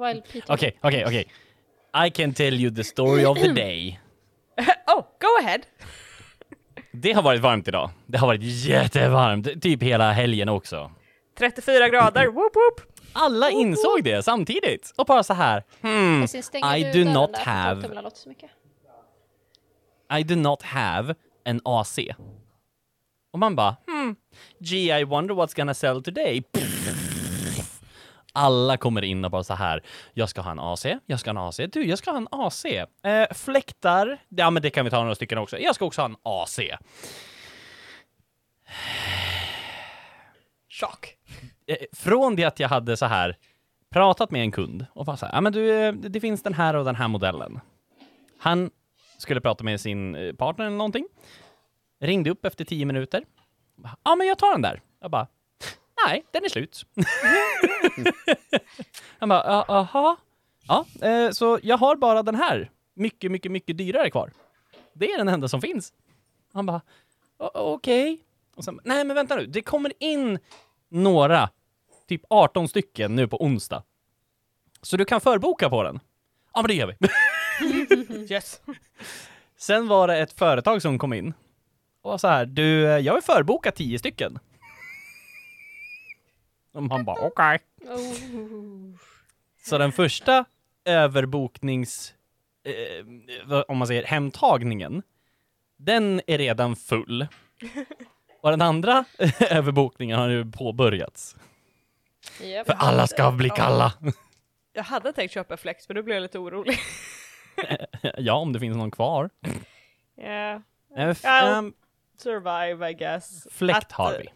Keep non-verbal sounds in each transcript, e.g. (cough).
While Peter... Okej, okej, okej. I can tell you the story of the (clears throat) day. Oh, go ahead! (laughs) Det har varit varmt idag. Det har varit jättevarmt, typ hela helgen också. 34 grader, (clears throat) whoop whoop! Alla insåg det samtidigt och bara så här. Hmm, I do not have-. I do not have an AC. Och man bara, hmm, gee, I wonder what's gonna sell today. (laughs) Alla kommer in och bara så här, jag ska ha en AC, jag ska ha en AC, du, jag ska ha en AC. Eh, fläktar, ja men det kan vi ta några stycken också. Jag ska också ha en AC. (sighs) Chock. Eh, från det att jag hade så här pratat med en kund och var så här, ja men du, eh, det finns den här och den här modellen. Han skulle prata med sin eh, partner eller någonting. Ringde upp efter tio minuter. Ja, men jag tar den där. Jag bara, nej, den är slut. (laughs) Han bara, aha. Ja, eh, så jag har bara den här. Mycket, mycket, mycket dyrare kvar. Det är den enda som finns. Han bara, okej. Och sen, nej men vänta nu, det kommer in några, typ 18 stycken nu på onsdag. Så du kan förboka på den. Ja men det gör vi. (laughs) Yes. Sen var det ett företag som kom in och var så här, du, eh, jag vill förboka 10 stycken. Och man bara, okej. Oh. Så den första överboknings, eh, om man säger hemtagningen, den är redan full. Och den andra (laughs) överbokningen har nu påbörjats. Japp. För alla ska bli kalla. Jag hade tänkt köpa flex, men nu blev jag lite orolig. (laughs) ja, om det finns någon kvar. Yeah. Ja. ehm, Survive, I guess. fläkt har eh, vi.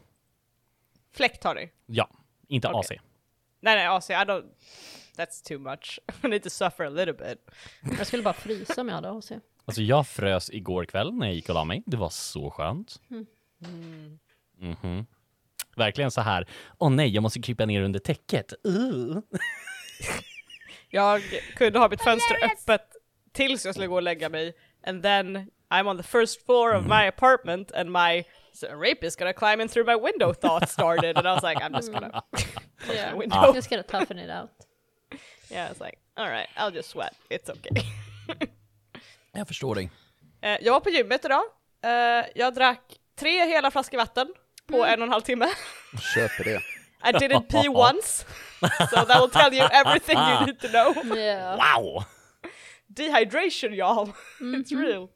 Fläkt har ni? Ja, inte Okej. AC. Nej, nej, AC, I don't... That's too much. (laughs) I need to suffer a little bit. Jag skulle bara frysa om jag hade AC. Alltså jag frös igår kväll när jag gick och la mig. Det var så skönt. Mhm. Verkligen så här, åh nej, jag måste krypa ner under täcket. Uh. (laughs) Jag kunde ha mitt fönster öppet tills jag skulle gå och lägga mig. And then I'm on the first floor of my apartment and my so a rapist gonna climb in through my window thought started. And I was like, I'm just gonna... (laughs) Yeah. window. Just gonna toughen it out. (laughs) Yeah, it's like, alright, I'll just sweat. It's okay. (laughs) Jag förstår dig. Eh, jag var på gymmet idag. Eh, jag drack tre hela flaskor vatten på en och en halv timme. Köper det. I didn't pee once. So that will tell you everything you need to know. Yeah. Wow! Dehydration y'all. It's real.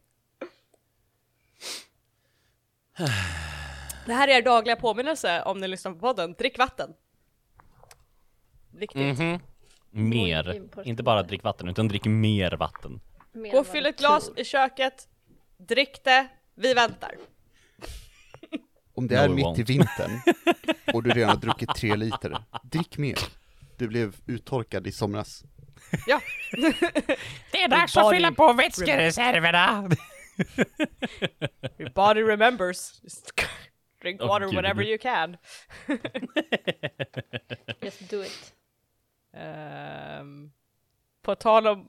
Det här är er dagliga påminnelse om ni lyssnar på podden. Drick vatten. Viktigt. Mhm. Mer. Inte bara drick vatten, utan drick mer vatten. Mer Gå och fyll ett glas i köket. Drick det. Vi väntar. Om det No, är we mitt won't. i vintern (laughs) och du redan har druckit tre liter, drick mer. Du blev uttorkad i somras. Ja. (laughs) Det är dags att fylla på vätskereserverna! (laughs) Your body remembers. Just drink Åh, water gud. whenever you can. (laughs) Just do it. Ehm, på tal om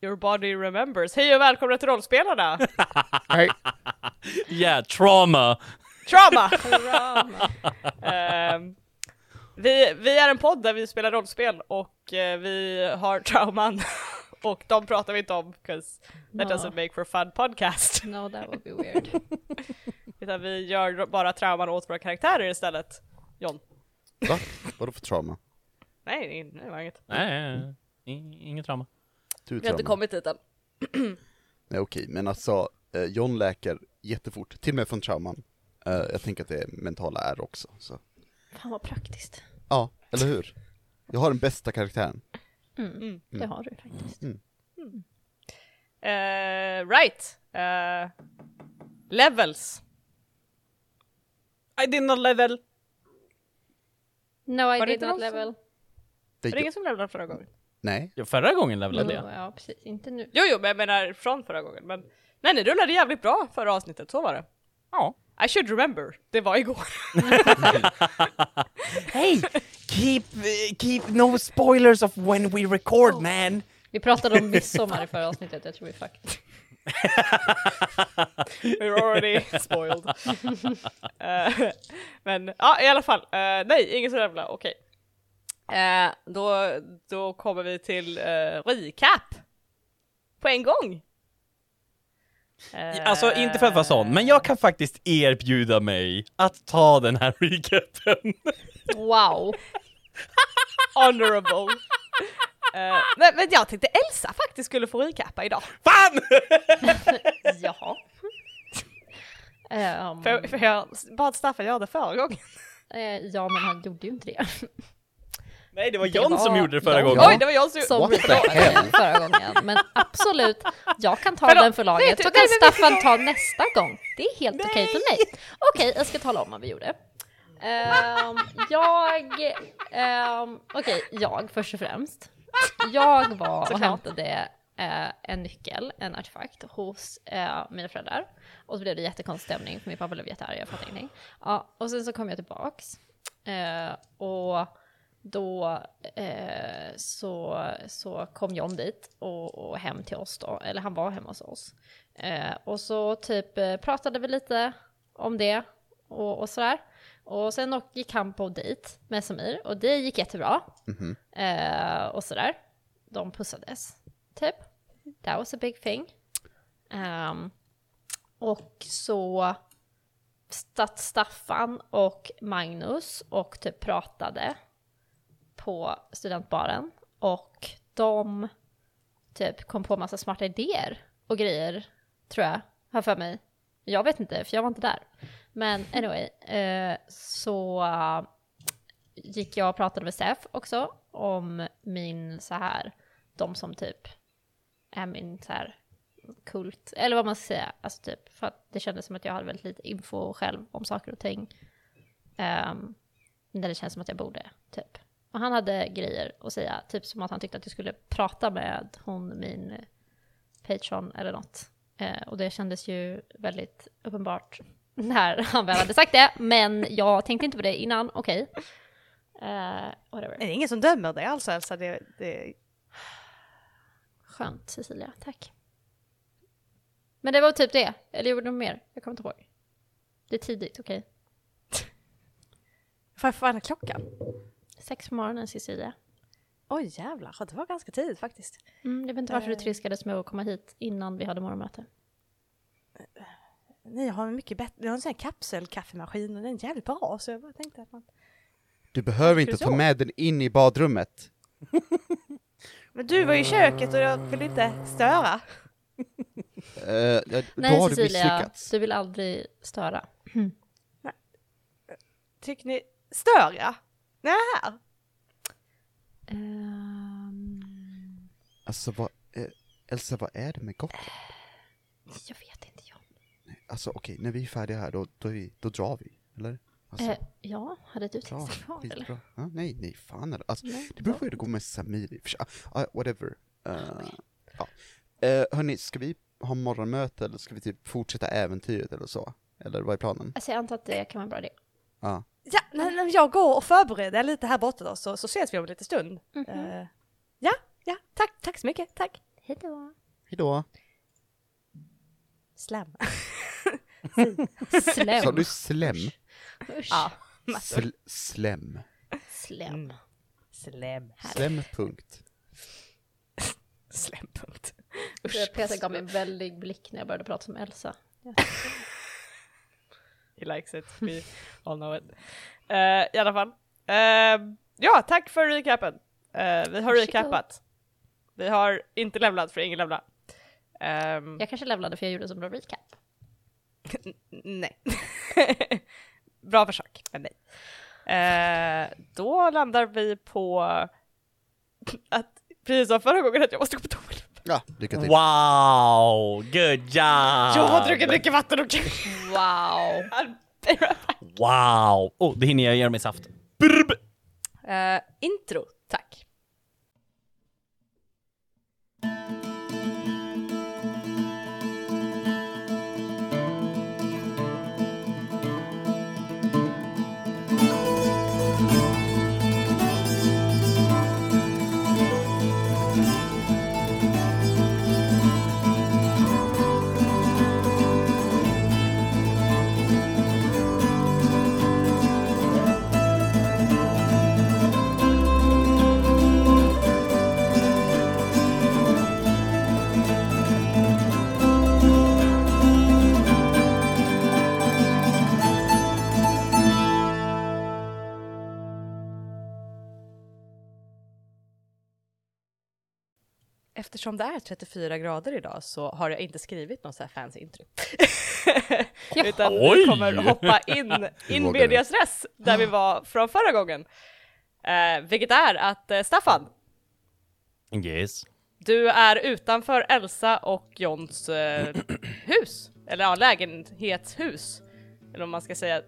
Your body remembers. Hej och välkomna till rollspelarna! Hej! yeah, trauma! Trauma! (laughs) Ehm, vi, vi är en podd där vi spelar rollspel och eh, vi har trauman och de pratar vi inte om 'cause that No. doesn't make for fun podcast. (laughs) No, that would be (laughs) weird. Utan vi gör bara trauman åt våra karaktärer istället. John? Va? Vadå för trauma? Nej, det var inget. Nej, nej, nej. I- inget trauma. Du Vi har inte kommit dit än. (clears throat) Nej okej, men alltså, eh, John läker jättefort, till och med från trauman. Eh, jag tänker att det är mentala är också, så. Fan vad praktiskt. Ja, eller hur? Jag har den bästa karaktären. Mm. Det har du faktiskt. Eh, right. Eh, levels. I did not level. No, I Var det did not level. Det, Var det ingen som levlade förra gången? nej, Ja, Förra gången levlade jag. ja, precis. Inte nu. Jo, jo, men jag menar från förra gången. Men nej, ni rullade jävligt bra förra avsnittet, så var det. Ja. I should remember. Det var igår. (laughs) Hey! Keep, keep no spoilers of when we record man! Vi pratade om midsommar i förra avsnittet. Jag tror vi fucked. (laughs) We're already spoiled. (laughs) Eh, men ja, i alla fall. eh, nej, ingen som levlade. Okej. Eh, då, då kommer vi till recap. På en gång. Eh, Alltså inte för att vara sån, men jag kan faktiskt erbjuda mig att ta den här recapen. Wow. Honorable. Eh, men, men jag tänkte Elsa faktiskt skulle få recappa idag. Fan! (laughs) Jaha. Ehm, För, för jag bad Staffan göra det förra gången. eh, ja, men han gjorde ju inte det. Nej, det var Det John som var gjorde det förra John. gången. Oj, det var jag som... Som recapade hell? förra gången. Men absolut, jag kan ta Förlåt, den för laget. Så kan Staffan ta nästa gång. Det är helt okej för mig. Okej, jag ska tala om vad vi gjorde. Ehm, jag... ehm, okej, jag först och främst. Jag var och hämtade eh, en nyckel, en artefakt, hos eh, mina föräldrar. Och så blev det jättekonstig stämning för min pappa blev jättearg, jag fattar ingenting. Ja, och sen så kom jag tillbaks. Eh, och då eh, så, så kom John dit och, och hem till oss då, eller han var hemma hos oss. Eh, och så typ eh, pratade vi lite om det och, och sådär. Och sen gick han på dejt med Samir och det gick jättebra. Eh, och sådär. De pussades, typ. That was a big thing. Ehm, och så satt Staffan och Magnus och typ pratade på studentbaren och de typ kom på massa smarta idéer och grejer, tror jag, har för mig. Jag vet inte, för jag var inte där. Men anyway, eh, så eh, gick jag och pratade med Steph också om min så här, de som typ är min så här kult, eller vad man ska säga, alltså typ för att det kändes som att jag hade väldigt lite info själv om saker och ting. Um, när det känns som att jag borde, typ. Och han hade grejer att säga, typ som att han tyckte att jag skulle prata med hon, min Patreon eller något. Eh, och det kändes ju väldigt uppenbart (laughs) när han väl hade sagt det, men jag tänkte inte på det innan, okej. Eh, whatever. Det är ingen som dömer dig alltså Elsa. Det, det, Skönt Cecilia, tack. Men det var typ det, eller gjorde de mer? Jag kommer inte ihåg. Det är tidigt, okej? vad fan är klockan? Sex på morgonen Cecilia. Oj jävlar, det var ganska tidigt faktiskt. Mm, jag vet inte varför du Eh. triskades med att komma hit innan vi hade morgonmöte. Ni har en mycket bättre, ni har en sån här kapselkaffemaskin och den är jävligt bra så jag bara tänkte att man... Du behöver inte ta med den in i badrummet. (laughs) Men du var i köket och jag ville inte störa. Uh, ja, (laughs) då Nej har du Cecilia, misslyckats. du vill aldrig störa. (clears throat) Tycker ni, stör jag? Här? Ehm, Alltså vad, eh, Elsa vad är det med Gotland? jag vet inte jag. Alltså okej, när vi är färdiga här då, då, vi, då drar vi, eller? Alltså, Eh, ja, hade du bra, tänkt kvar eller? Ja, nej, nej, fan eller? Alltså, Nej, det beror på hur det går med Samir i och för sig. Ah, ah, whatever. Uh, ja. uh, hörni, ska vi ha morgonmöte eller ska vi typ fortsätta äventyret eller så? Eller vad är planen? Alltså jag antar att det kan vara en bra idé. Ja. Ja, när, när jag går och förbereder lite här borta då så, så ses vi om en liten stund. Eh, ja, ja, tack, tack så mycket, tack. Hejdå. Hejdå. Slam. Slem. Sa du slem? Usch. ja, Sl slem. Slem. Mm. Slem. Slem punkt. Slämpunkt. Usch. Peter gav mig en väldig blick när jag började prata som Elsa. He likes it, we (laughs) all know it. Eh, I alla fall. Eh, ja, tack för recapen. Eh, vi har recapat. Vi har inte levlat för ingen levla. Ehm, Jag kanske levlade för jag gjorde så bra recap. (laughs) nej. (laughs) Bra försök, men nej. Eh, då landar vi på att, precis som förra gången, att jag måste gå på toa. Ja, lycka till. Wow, good job! Jag har druckit mycket vatten och Wow. Wow! Oh, det hinner jag göra med saft. Brb. Eh, intro, eftersom det är 34 grader idag så har jag inte skrivit någon så här fancy intro. (laughs) Utan Oj! vi kommer hoppa in, (laughs) in medias res, där vi var från förra gången. Eh, vilket är att eh, Staffan, Yes. du är utanför Elsa och Johns eh, (clears throat) hus, eller ja, lägenhetshus. Eller om man ska säga.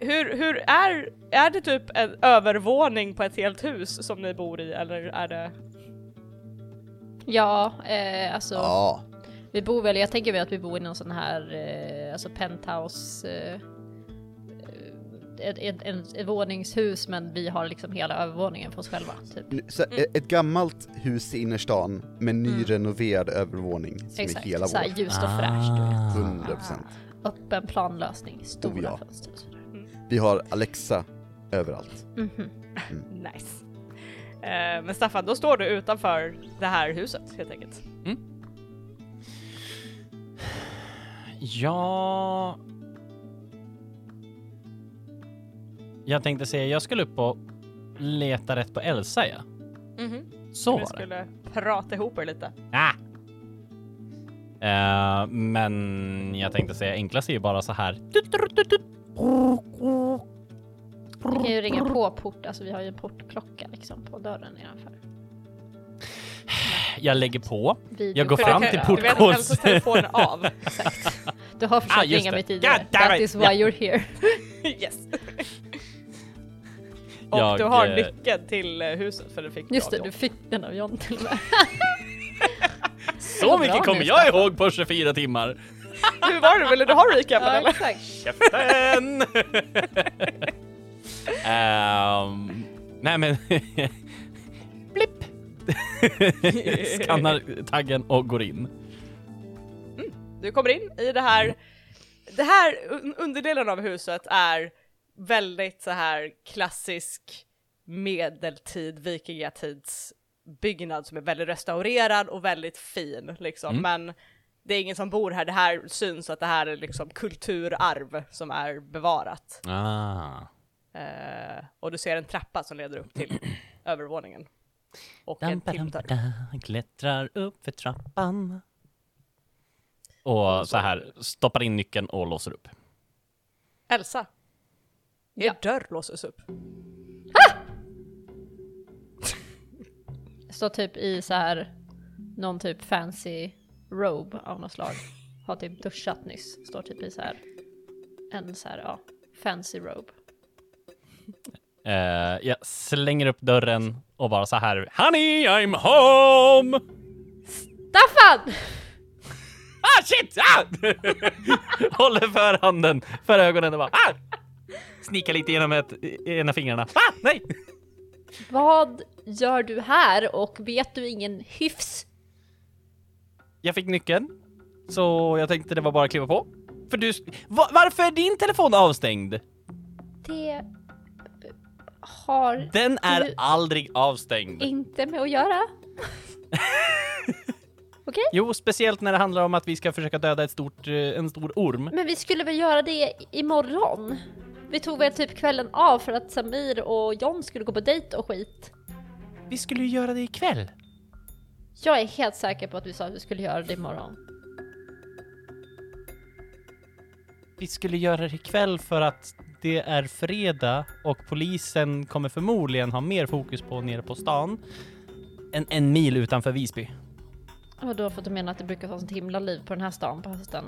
Hur, hur är, är det typ en övervåning på ett helt hus som ni bor i eller är det? Ja, eh, alltså Ja, vi bor väl, jag tänker väl att vi bor i någon sån här, eh, alltså penthouse, eh, eh, ett, ett, ett, ett våningshus men vi har liksom hela övervåningen för oss själva. Typ. så, e- ett gammalt hus i innerstan med nyrenoverad övervåning som Exakt, är hela såhär vår. ljust och fräscht. du vet. 100 procent. Öppen planlösning, stora Oh ja. fönster och sådär. Vi har Alexa överallt. Mhm. (laughs) Nice. Eh, men Staffan, då står du utanför det här huset helt enkelt. Ja... Jag tänkte säga, jag skulle upp och leta rätt på Elsa ja. Mhm. Så Vi var det. skulle prata ihop er lite. Ah. Eh, men jag tänkte säga, enklast är ju bara så här. Vi kan ju ringa på port, alltså vi har ju en portklocka liksom på dörren nedanför. Jag lägger på. Video- Jag går För fram du till kan- Du vet av. (laughs) Exakt. Du har försökt Ah, ringa det. mig tidigare. God That is why Ja. you're here. (laughs) yes. (laughs) Och Jag, du har eh, nyckeln till eh, huset för det fick Just du det, du fick den av John till och med. Så mycket kommer jag ihåg på 24 timmar. Hur var det? Ville du ha recapen Ja, eller? Käften! Ehm, nej men... (laughs) Blipp! (laughs) Skannar taggen och går in. Du kommer in i det här, det här un- underdelen av huset är väldigt så här klassisk medeltid, vikingatids byggnad som är väldigt restaurerad och väldigt fin liksom. Mm. Men det är ingen som bor här, det här syns att det här är liksom kulturarv som är bevarat. Ah. Eh, och du ser en trappa som leder upp till (clears throat) övervåningen. Och en till dörr. klättrar upp för trappan. Och så här, stoppar in nyckeln och låser upp. Elsa. Er Ja. dörr låses upp. (laughs) Står typ i så här någon typ fancy robe av något slag. Har typ duschat nyss. Står typ i så här en så här ja, fancy robe. Eh, jag slänger upp dörren och bara så här, Honey, I'm home! Staffan! Ah shit! Ah! (laughs) Håller för handen, för ögonen och bara ah! Snikar lite genom ett, ena fingrarna. Ah, nej! Vad gör du här och vet du ingen hyfs? Jag fick nyckeln, så jag tänkte det var bara att kliva på. För du, va, varför är din telefon avstängd? Det har Den är Du- aldrig avstängd. inte med att göra. (laughs) Okej? Jo, speciellt när det handlar om att vi ska försöka döda ett stort, eh, en stor orm. Men vi skulle väl göra det imorgon? Vi tog väl typ kvällen av för att Samir och John skulle gå på dejt och skit. Vi skulle ju göra det ikväll. Jag är helt säker på att vi sa att vi skulle göra det imorgon. Vi skulle göra det ikväll för att det är fredag och polisen kommer förmodligen ha mer fokus på nere på stan än en mil utanför Visby. Och då för att du menar att det brukar vara sånt himla liv på den här stan på hösten.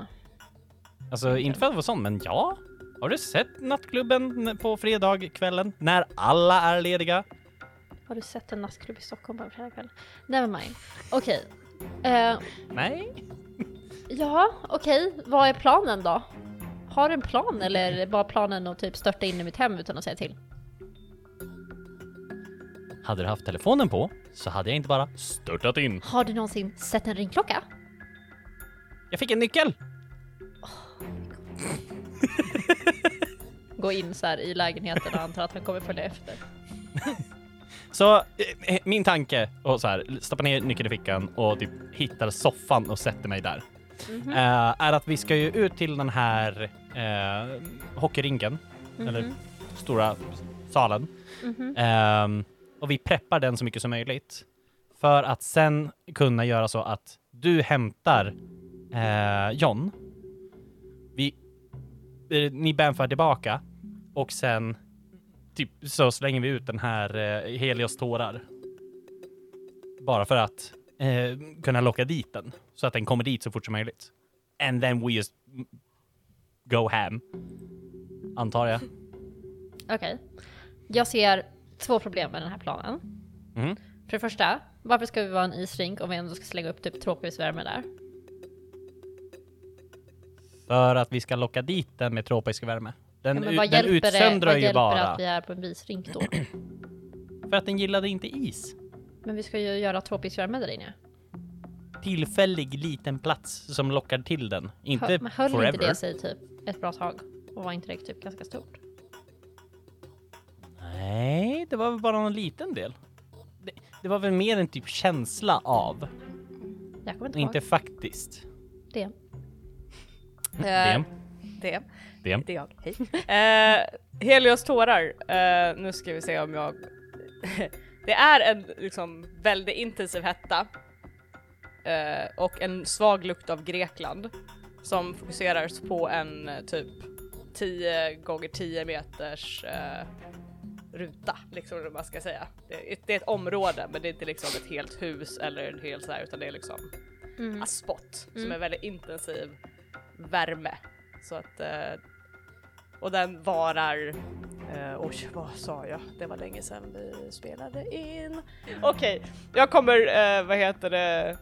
Alltså inte för att vara sån, men ja. Har du sett nattklubben på fredagskvällen när alla är lediga? Har du sett en nattklubb i Stockholm på en fredagkväll? Never mind. Okej. Eh, Nej. (laughs) ja, okej. Vad är planen då? Har du en plan eller bara planen att typ störta in i mitt hem utan att säga till? Hade du haft telefonen på så hade jag inte bara störtat in. Har du någonsin sett en ringklocka? Jag fick en nyckel! Gå in så här i lägenheten och antar att han kommer följa efter. (laughs) Så eh, eh, min tanke, och så här, stoppa ner nyckeln i fickan och typ hittar soffan och sätter mig där. Mhm. eh, är att vi ska ju ut till den här eh, hockeyrinken, eller stora salen. Mhm. Ehm, och vi preppar den så mycket som möjligt. för att sen kunna göra så att du hämtar eh, John. Vi, eh, ni bamfar tillbaka och sen typ så slänger vi ut den här eh, Helios tårar. Bara för att eh, kunna locka dit den så att den kommer dit så fort som möjligt. And then we just go ham. Antar jag. Okej. Jag ser två problem med den här planen. Mm. För det första, varför ska vi vara en isrink om vi ändå ska slänga upp typ tropisvärme där? För att vi ska locka dit den med tropisk värme. Den, Ja, den hjälper det, utsöndrar vad ju hjälper bara. att vi är på en isrink då? (clears throat) För att den gillade inte is. Men vi ska ju göra tropisk värme där inne. Tillfällig liten plats som lockar till den. Inte Hö- men höll forever. inte det sig typ ett bra tag? Och var inte det typ ganska stort? Nej, det var väl bara en liten del. Det, det var väl mer en typ känsla av, Jag kommer inte, inte ihåg faktiskt. det. (laughs) Eh, Det. det. Det. Det är jag. Hej. Eh, Helios tårar. Eh, nu ska vi se om jag... (laughs) det är en liksom väldigt intensiv hetta. Eh, och en svag lukt av Grekland. Som fokuserar på en eh, typ 10 gånger 10 meters eh, ruta, liksom vad man ska säga. Det det är ett område, men det är inte liksom ett helt hus eller en hel så här, utan det är liksom Mm. a spot som Mm. är väldigt intensiv värme. Så att, eh, och den varar, eh, oj vad sa jag? Det var länge sedan vi spelade in. Okej, jag kommer, eh, vad heter det,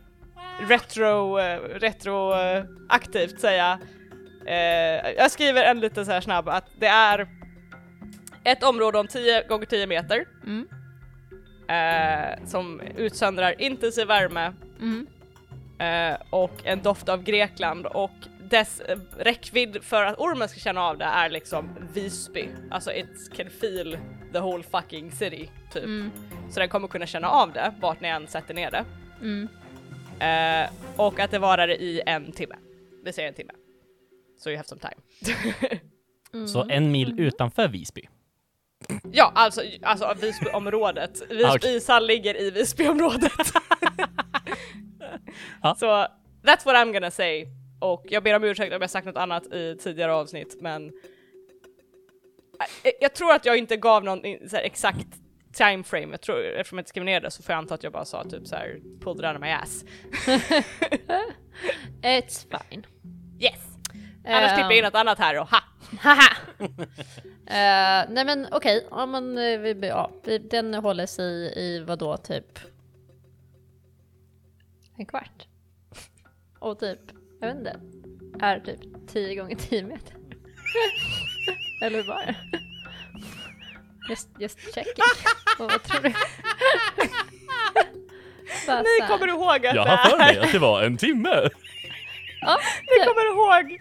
retro, eh, retro eh, säga. Eh, jag skriver en lite så här snabb att det är ett område om 10 gånger 10 meter Mm. eh, som utsöndrar intensiv värme Mm. eh, och en doft av Grekland och dess räckvidd för att ormen ska känna av det är liksom Visby. Alltså it can feel the whole fucking city typ. Mm. Så den kommer kunna känna av det vart ni än sätter ner det. Mm. Eh, och att det varar i en timme. Det säger en timme. So you have some time. Mm. (laughs) Så en mil utanför Visby. ja, alltså, alltså Visbyområdet. (laughs) Visby ishall ligger i Visbyområdet. (laughs) Ja. Så that's what I'm gonna say. Och jag ber om ursäkt om jag sagt något annat i tidigare avsnitt, men jag, jag tror att jag inte gav någon så här, exakt time frame. Jag tror, eftersom jag inte skrev ner det så får jag anta att jag bara sa typ så här pulled it out of my ass. (laughs) It's fine. Yes! Annars klipper jag in något annat här och ha! Haha! Eh, nej men okej, ja, men, eh, vi, ja, vi, den håller sig i vad då typ en kvart. Och typ, jag vet inte, är typ 10 gånger 10 meter. (laughs) Eller det? Just, just checking. Och vad tror du? (laughs) Bara Ni kommer ihåg att Jag det har för mig är... att det var en timme. Ja, Ni kommer ihåg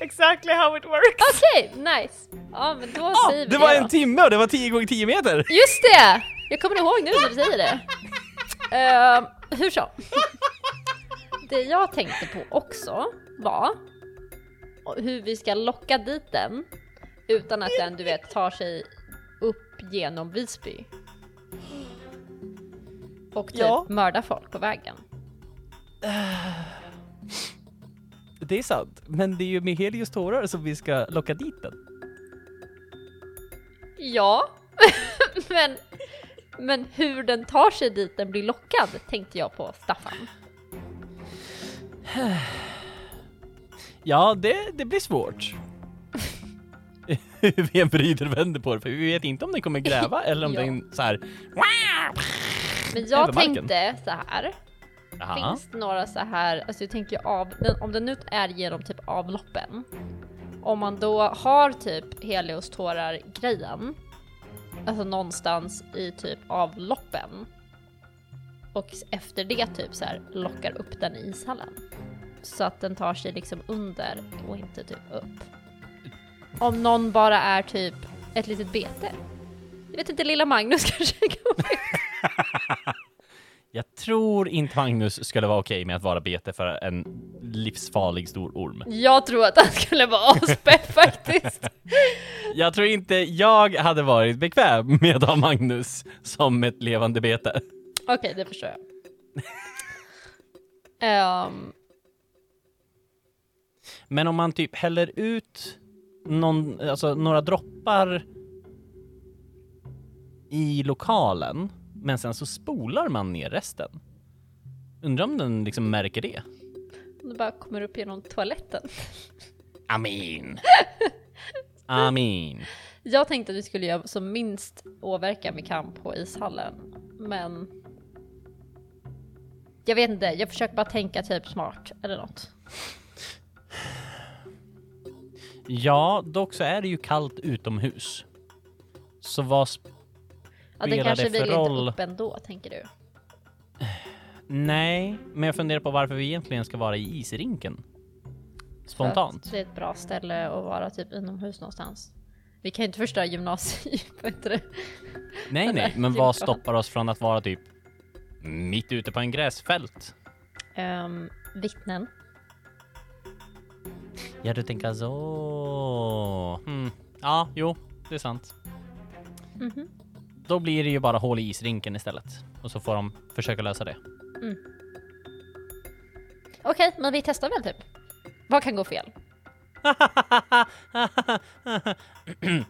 exactly how it works! Okej, nice. Ja men då säger vi Det var då. en timme och det var 10 gånger 10 meter. Just det! Jag kommer ihåg nu när du säger det. Uh, hur så? Det jag tänkte på också var hur vi ska locka dit den utan att den, du vet, tar sig genom Visby. Och typ Ja. mördar folk på vägen. Det är sant, men det är ju med Helios tårar som vi ska locka dit den. Ja, (laughs) men, men hur den tar sig dit den blir lockad tänkte jag på Staffan. Ja, det, det blir svårt. (laughs) Vi vrider och vänder på det, för vi vet inte om den kommer gräva eller om Ja. den så här. Men jag tänkte så här. Jaha. Finns det några så här, alltså jag tänker av, om den nu är genom typ avloppen. Om man då har typ Helios tårar grejen. Alltså någonstans i typ avloppen. Och efter det typ så här lockar upp den i ishallen. Så att den tar sig liksom under och inte typ upp. Om någon bara är typ ett litet bete. Jag vet inte, lilla Magnus (laughs) kanske kommer. (laughs) Jag tror inte Magnus skulle vara okej med att vara bete för en livsfarlig stor orm. Jag tror att han skulle vara (laughs) aspepp faktiskt. Jag tror inte jag hade varit bekväm med att ha Magnus som ett levande bete. Okej, det förstår jag. Ehm, Men om man typ häller ut någon, alltså några droppar i lokalen, men sen så spolar man ner resten. Undrar om den liksom märker det? det bara kommer upp genom toaletten. (laughs) Amin. (laughs) Amin. Jag tänkte att vi skulle göra som minst åverkan vi kan på ishallen, men jag vet inte, jag försöker bara tänka typ smart eller något. (laughs) Ja, dock så är det ju kallt utomhus. Så vad Ja, den Spelar kanske det för vill roll? inte upp ändå, tänker du? Nej, men jag funderar på varför vi egentligen ska vara i isrinken. Spontant. Det är ett bra ställe att vara typ inomhus någonstans. Vi kan ju inte förstöra gymnasiet, (laughs) det? Nej, nej, men vad stoppar oss från att vara typ mitt ute på en gräsfält? Um, vittnen. Ja, du tänker så. Hmm. Ja, jo, det är sant. Mhm. Då blir det ju bara hål i isrinken istället. Och så får de försöka lösa det. Okej, men vi testar väl typ. Vad kan gå fel? (clears throat)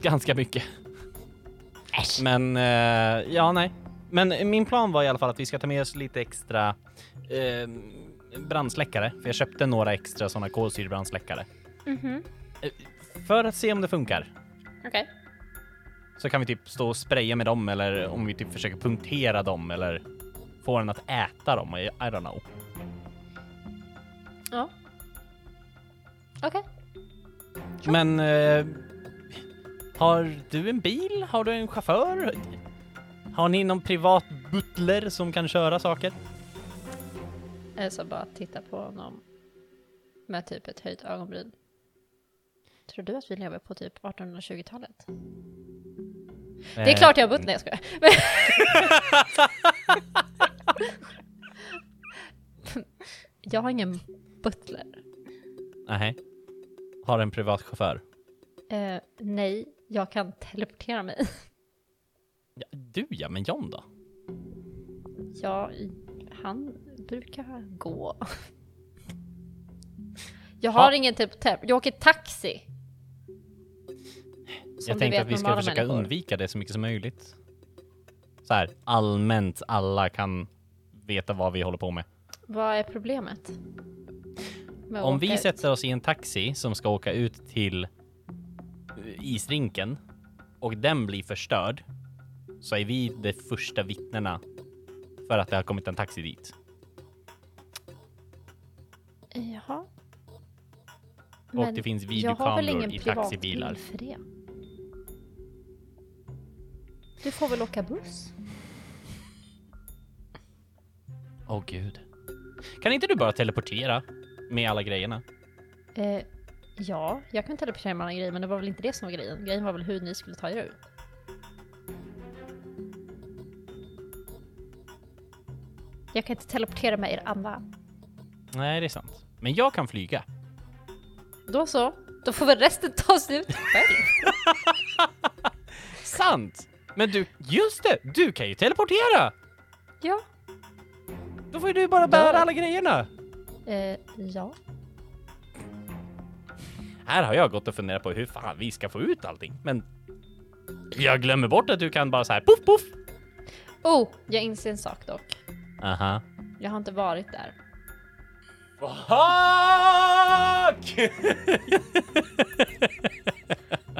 Ganska mycket. Men, eh, ja, nej. Men min plan var i alla fall att vi ska ta med oss lite extra eh, brandsläckare. För jag köpte några extra sådana kolsyrebrandsläckare. Mhm. Eh, För att se om det funkar. Okej. Så kan vi typ stå och spraya med dem eller om vi typ försöker punktera dem eller få den att äta dem. I, don't know. Ja. Okej. Men eh, har du en bil? Har du en chaufför? Har ni någon privat butler som kan köra saker? Eh, Så bara titta på honom med typ ett höjt ögonbryn. Tror du att vi lever på typ 1820-talet? Det är klart jag har bott, nej jag skojar. (laughs) Jag har ingen butler. Nej. Har en privat chaufför? Eh, nej, jag kan teleportera mig. Ja, du ja, men John då? Ja, han brukar gå. (laughs) Jag har Ha. ingen typ tele- Jag åker taxi. Som jag tänkte vet att vi ska försöka människor. undvika det så mycket som möjligt. Så här, allmänt alla kan veta vad vi håller på med. Vad är problemet? Om vi ut? sätter oss i en taxi som ska åka ut till isrinken och den blir förstörd så är vi de första vittnena för att det har kommit en taxi dit. Och det finns jag har väl videokameror ingen i taxibilar. för det. Du får väl åka buss? Åh gud. Kan inte du bara teleportera med alla grejerna? Eh, ja, jag kan teleportera med andra grejer, men det var väl inte det som var grejen. Grejen var väl hur ni skulle ta er ut. Jag kan inte teleportera med er andra. Nej, det är sant. Men jag kan flyga. Då så, då får väl resten ta sig ut själv. Sant! Men du, just det! Du kan ju teleportera! Ja. Då får ju du bara bära Ja. alla grejerna. Eh, ja. Här har jag gått och funderat på hur fan vi ska få ut allting, men jag glömmer bort att du kan bara så här poff poff. Oh, jag inser en sak dock. Aha. Jag har inte varit där. Fuck! (laughs)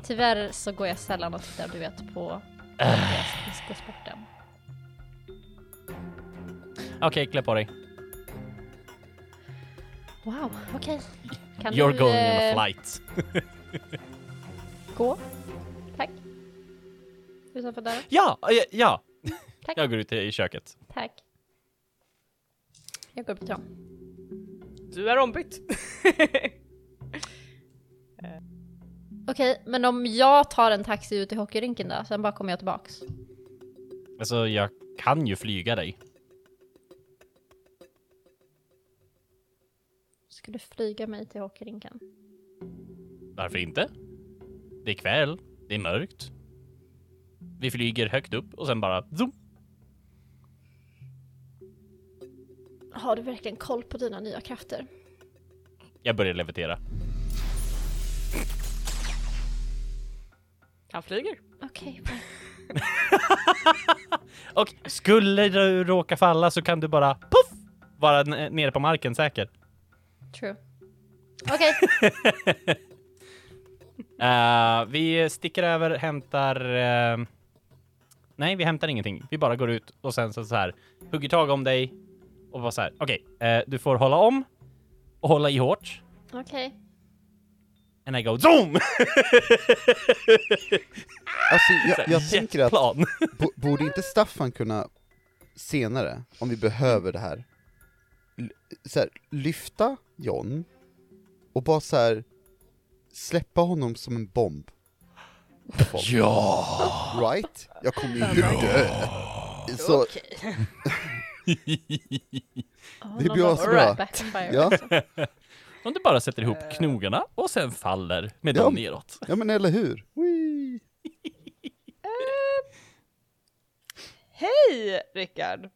Tyvärr så går jag sällan och tittar, du vet, på skridskosporten. Okej, klä på dig. Wow, okej. Kan You're du going on eh, a flight. (laughs) gå? Tack. Utanför dörren? Ja, ja, ja. Tack. Jag går ut i köket. Tack. Jag går upp till dem. Du är ombytt. (laughs) Okej, men om jag tar en taxi ut till hockeyrinken då, sen bara kommer jag tillbaks. Alltså, jag kan ju flyga dig. Ska du flyga mig till hockeyrinken? Varför inte? Det är kväll, det är mörkt. Vi flyger högt upp och sen bara zoom. Har du verkligen koll på dina nya krafter? Jag börjar levitera. Han flyger. Okej, bra. (laughs) Och skulle du råka falla så kan du bara puff vara nere på marken säker. True. Okej, (laughs) Eh, vi sticker över, hämtar... eh, nej, vi hämtar ingenting. Vi bara går ut och sen så, så här hugger tag om dig och bara så här. Okej, eh, du får hålla om och hålla i hårt. okej. And I go zoom! (laughs) Alltså, jag, jag tänker att, bo, borde inte Staffan kunna senare, om vi behöver det här, så här lyfta John och bara så här släppa honom som en bomb? Ja! Right? Jag kommer ju inte dö. Så Okej. (laughs) Det blir asbra. backfire Ja. Om du bara sätter ihop knogarna och sen faller med Ja. dem neråt. Ja men eller hur? Whee! Hej Rickard!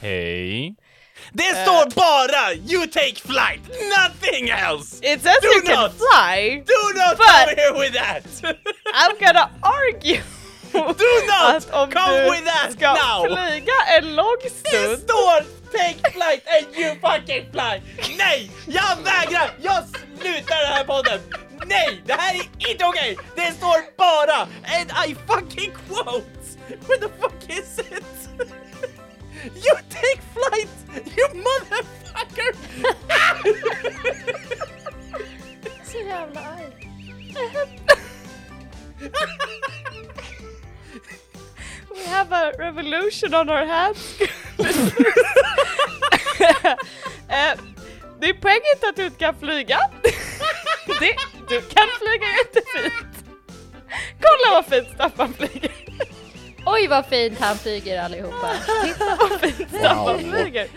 Hej. Det står bara you take flight, nothing else! It says Do you can not. fly! Do not But- come here with that! I'm gonna argue! (laughs) (laughs) Do not om come du with that ska now! flyga en lång Det stund står take flight and you fucking fly! Nej! Jag vägrar! Jag slutar den här podden! Nej! Det här är inte okej! Det står bara and I fucking quote! Where the fuck is it? (laughs) You take flight! You motherfucker! (laughs) Så jävla arg. We have a revolution on our hands. (laughs) Eh, det är poängen inte att du inte kan flyga. det, du kan flyga jättefint. Kolla vad fint Staffan flyger. Oj vad fint han flyger allihopa. Titta. Vad fint Staffan Wow. flyger.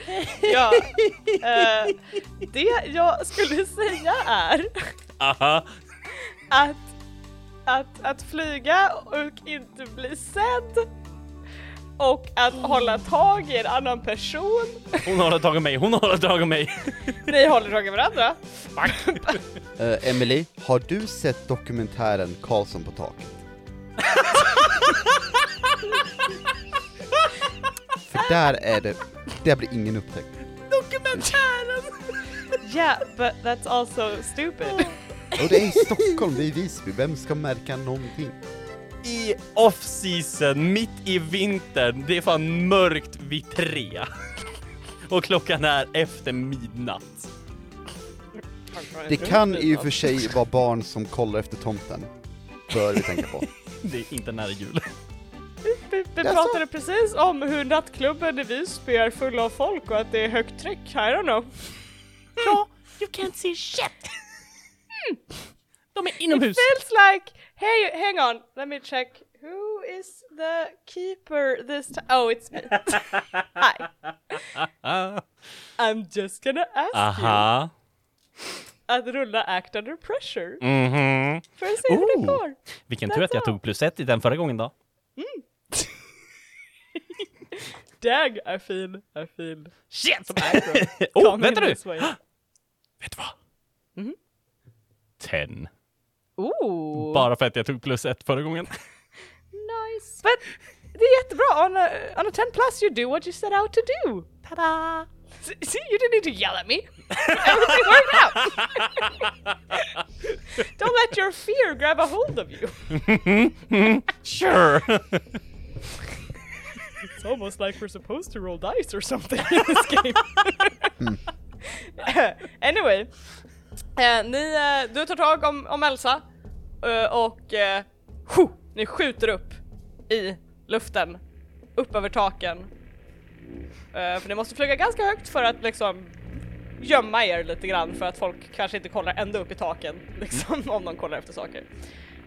Ja, eh, det jag skulle säga är Aha. att, att, att flyga och inte bli sedd och att hålla tag i en annan person. Hon håller tag om mig, hon håller tag om mig. (laughs) Ni håller tag i varandra. Uh, (laughs) Emily, har du sett dokumentären Karlsson på taket? För där är det, där blir ingen upptäckt. Dokumentären! Yeah, but that's also stupid. (laughs) Och det är i Stockholm, det är i Visby, vem ska märka någonting? I off-season, mitt i vintern, det är fan mörkt vid tre. Och klockan är efter midnatt. Det kan i och för sig vara barn som kollar efter tomten. Bör vi tänka på. (laughs) Det är inte nära jul. Vi, vi pratade precis om hur nattklubben i Visby är full av folk och att det är högt tryck. I don't know. Ja, you can't see shit! De är inomhus. It feels like, hey, hang on, let me check. Who is the keeper this time? Oh, it's me. Hi. (laughs) I'm just gonna ask Aha. you. Att rulla act under pressure. Mm -hmm. För att se hur det går. Vilken tur att jag tog plus ett i den förra gången då. Mm. (laughs) Dag är fin, är fin. Shit! Som (laughs) oh, vänta nu! (gasps) vet du vad? Mm -hmm. 10. Ooh. Bara för att jag tog plus ett förra gången. nice. But det är jättebra. On a, on a 10 plus you do what you set out to do. Tada! See, you didn't need to yell at me. Everything worked out. (laughs) Don't let your fear grab a hold of you. (laughs) sure. it's almost like we're supposed to roll dice or something in this game. Hmm. (laughs) anyway, Eh, ni, eh, du tar tag om, om Elsa eh, och eh, ho, ni skjuter upp i luften, upp över taken. Eh, för ni måste flyga ganska högt för att liksom gömma er lite grann för att folk kanske inte kollar ända upp i taken (laughs) liksom om de kollar efter saker.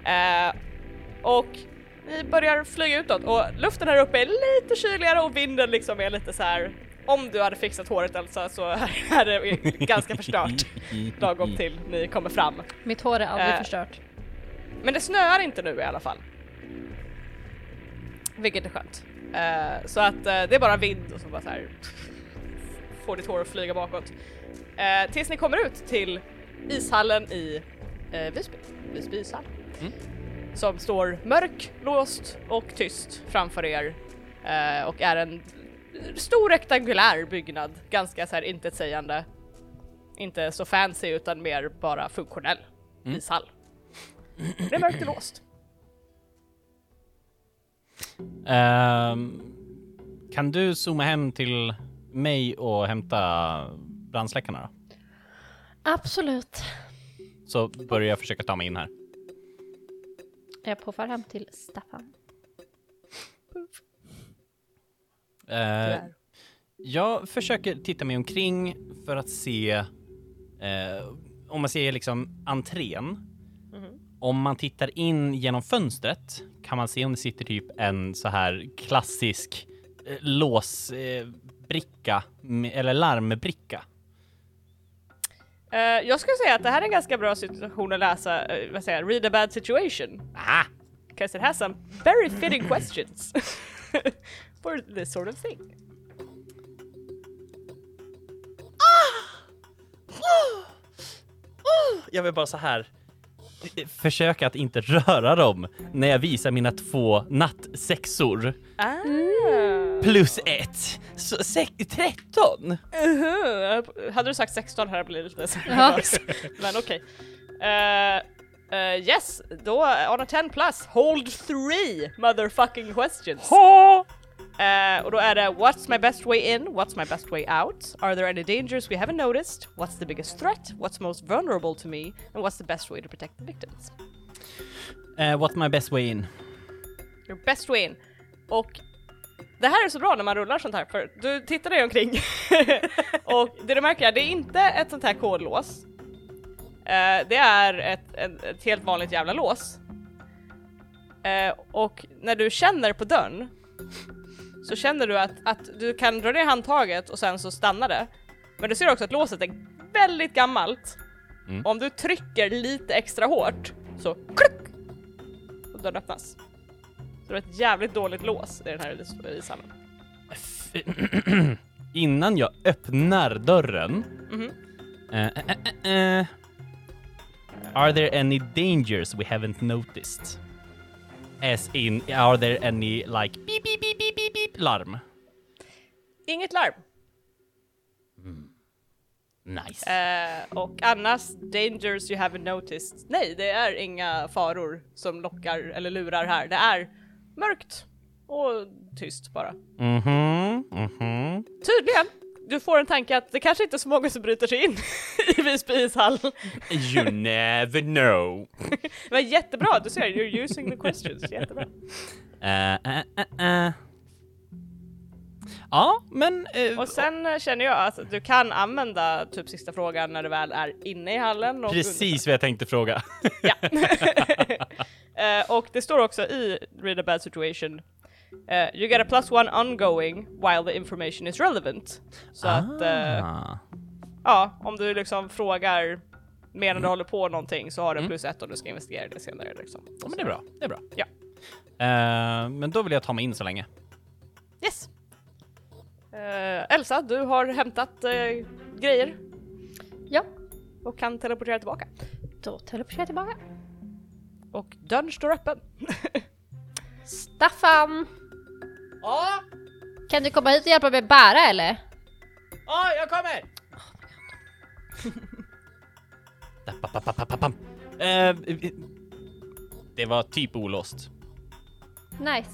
Eh, och ni börjar flyga utåt och luften här uppe är lite kyligare och vinden liksom är lite så här. Om du hade fixat håret Elsa så (laughs) är det ganska förstört lagom till ni kommer fram. Mitt hår är aldrig Eh. förstört. Men det snöar inte nu i alla fall. Vilket är skönt. Eh, så att eh, det är bara vind och så bara så här (laughs) får ditt hår att flyga bakåt. Eh, tills ni kommer ut till ishallen i eh, Visby, Visby ishall. Mm. Som står mörk, låst och tyst framför er eh, och är en stor rektangulär byggnad, ganska så här intetsägande. Inte så fancy utan mer bara funktionell Mm. ishall. Det är mörkt och låst. Ehm, kan du zooma hem till mig och hämta brandsläckarna då? Absolut. Så börjar jag försöka ta mig in här. Jag puffar hem till Staffan. Eh, jag försöker titta mig omkring för att se eh, om man ser liksom entrén. Om man tittar in genom fönstret kan man se om det sitter typ en så här klassisk eh, låsbricka eh, eller larmbricka. Eh, jag skulle säga att det här är en ganska bra situation att läsa, eh, vad säger jag, read a bad situation. Ah! Because it has some very fitting questions (laughs) for this sort of thing. Jag vill bara så här försöka att inte röra dem när jag visar mina två nattsexor. Ah. Plus ett. Så sek- 13! Uh-huh. Hade du sagt 16 här blir det lite så. (laughs) Men okej. Eh, eh, yes, då on a 10 plus, hold three motherfucking questions. Eh, och då är det What's my best way in? What's my best way out? Are there any dangers we haven't noticed? What's the biggest threat? What's most vulnerable to me? And what's the best way to protect the victims? Uh, what's my best way in? Your best way in. Och det här är så bra när man rullar sånt här för du tittar dig omkring (laughs) och det du märker är det är inte ett sånt här kodlås. Eh, det är ett, ett, ett helt vanligt jävla lås. Eh, och när du känner på dörren så känner du att, att du kan dra ner handtaget och sen så stannar det. Men du ser också att låset är väldigt gammalt. Mm. Om du trycker lite extra hårt så kluck! Och dörren öppnas. Så det är ett jävligt dåligt lås i den här is- ishallen. F- Innan jag öppnar dörren. Mhm. eh, eh, eh, eh, are there any dangers we haven't noticed? As in, are there any like beep beep beep beep beep beep larm? Inget larm. Nice. Eh, och annars, dangers you haven't noticed. Nej, det är inga faror som lockar eller lurar här. Det är mörkt och tyst bara. Mhm, mhm. Tydligen. Du får en tanke att det kanske inte är så många som bryter sig in (laughs) i Visby ishall. You (laughs) never know. Men jättebra, du ser, you're using the questions. Jättebra. Eh, eh, eh. Ja, men... eh, Och sen känner jag att du kan använda typ sista frågan när du väl är inne i hallen. Precis vad jag tänkte fråga. Ja. (laughs) Eh, och det står också i Read a bad situation eh, You get a plus one ongoing while the information is relevant. Så att, eh, Ah. ja, om du liksom frågar medan du håller på någonting så har du plus ett om du ska investera i det senare liksom. Ja, men det är bra. Det är bra. Ja. Eh, men då vill jag ta mig in så länge. Yes! Elsa, du har hämtat grejer Ja, och kan teleportera tillbaka. då teleporterar jag tillbaka. Och dörren står öppen. (laughs) Staffan! Ja, Kan du komma hit och hjälpa mig bära eller? ja, jag kommer! (laughs) Eh, det var typ olåst. Nice.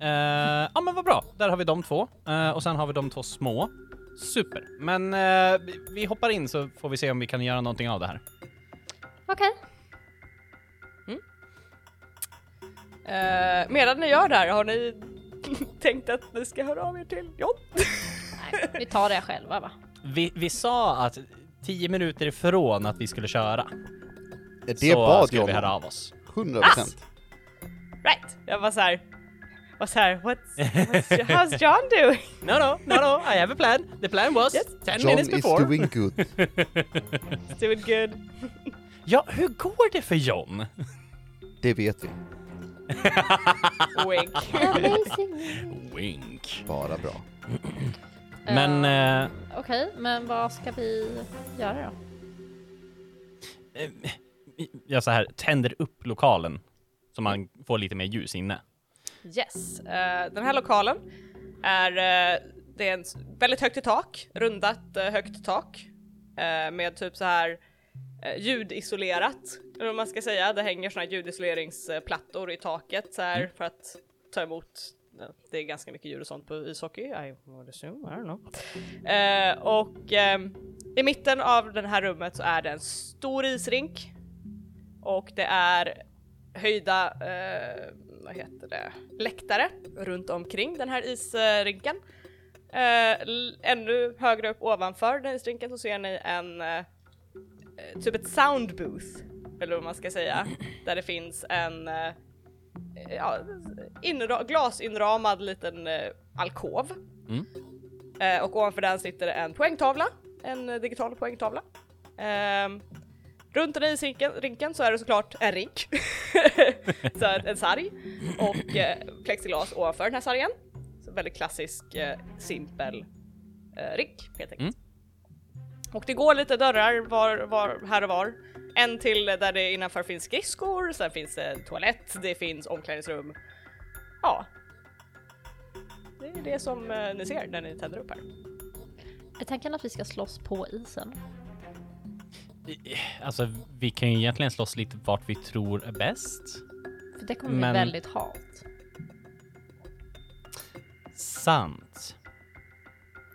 Eh, ja men vad bra, där har vi de två. Eh, och sen har vi de två små. Super. Men eh, vi- vi hoppar in så får vi se om vi kan göra någonting av det här. Okej. Eh, medan ni gör det här, har ni (laughs) tänkt att ni ska höra av er till John? Nej, vi tar det själva va? Vi, vi sa att tio minuter ifrån att vi skulle köra Det så bad skulle vi höra av oss. 100 procent. Right! Jag var såhär, var såhär, what's, what's, how's John doing? (laughs) No, no, no, no, I have a plan. The plan was Yes. 10 John minutes is before. doing good. (laughs) He's doing good. Ja, hur går det för John? Det vet vi. (laughs) Wink. Wink. Bara bra. Men eh, Okej, men vad ska vi göra då? jag så här tänder upp lokalen så man får lite mer ljus inne. Yes, eh, den här lokalen är, eh, det är en väldigt högt i tak, rundat högt tak med typ så här ljudisolerat, eller vad man ska säga. Det hänger såna här ljudisoleringsplattor i taket så här för att ta emot det är ganska mycket ljud och sånt på ishockey, I would assume, I don't know. Eh, och ehm, i mitten av det här rummet så är det en stor isrink och det är höjda, eh, vad heter det, läktare runt omkring den här isrinken. Eh, ännu högre upp ovanför den isrinken så ser ni en, eh, eh, typ ett sound booth, eller vad man ska säga, (clears throat) där det finns en eh, ja, inra- glasinramad liten eh, alkov. Mm. Eh, och ovanför den sitter en poängtavla, en digital poängtavla. Ehm, runt den här isrinken rinken så är det såklart en rink, (laughs) så en sarg och eh, plexiglas ovanför den här sargen. Så väldigt klassisk, eh, simpel eh, rink helt enkelt. Och det går lite dörrar var, var, här och var. En till där det innanför finns skridskor, sen finns det toalett, det finns omklädningsrum. Ja. Det är det som eh, ni ser när ni tänder upp här. Är tanken att vi ska slåss på isen? Alltså, vi kan ju egentligen slåss lite vart vi tror är bäst. För det kommer Men- bli väldigt halt. Sant.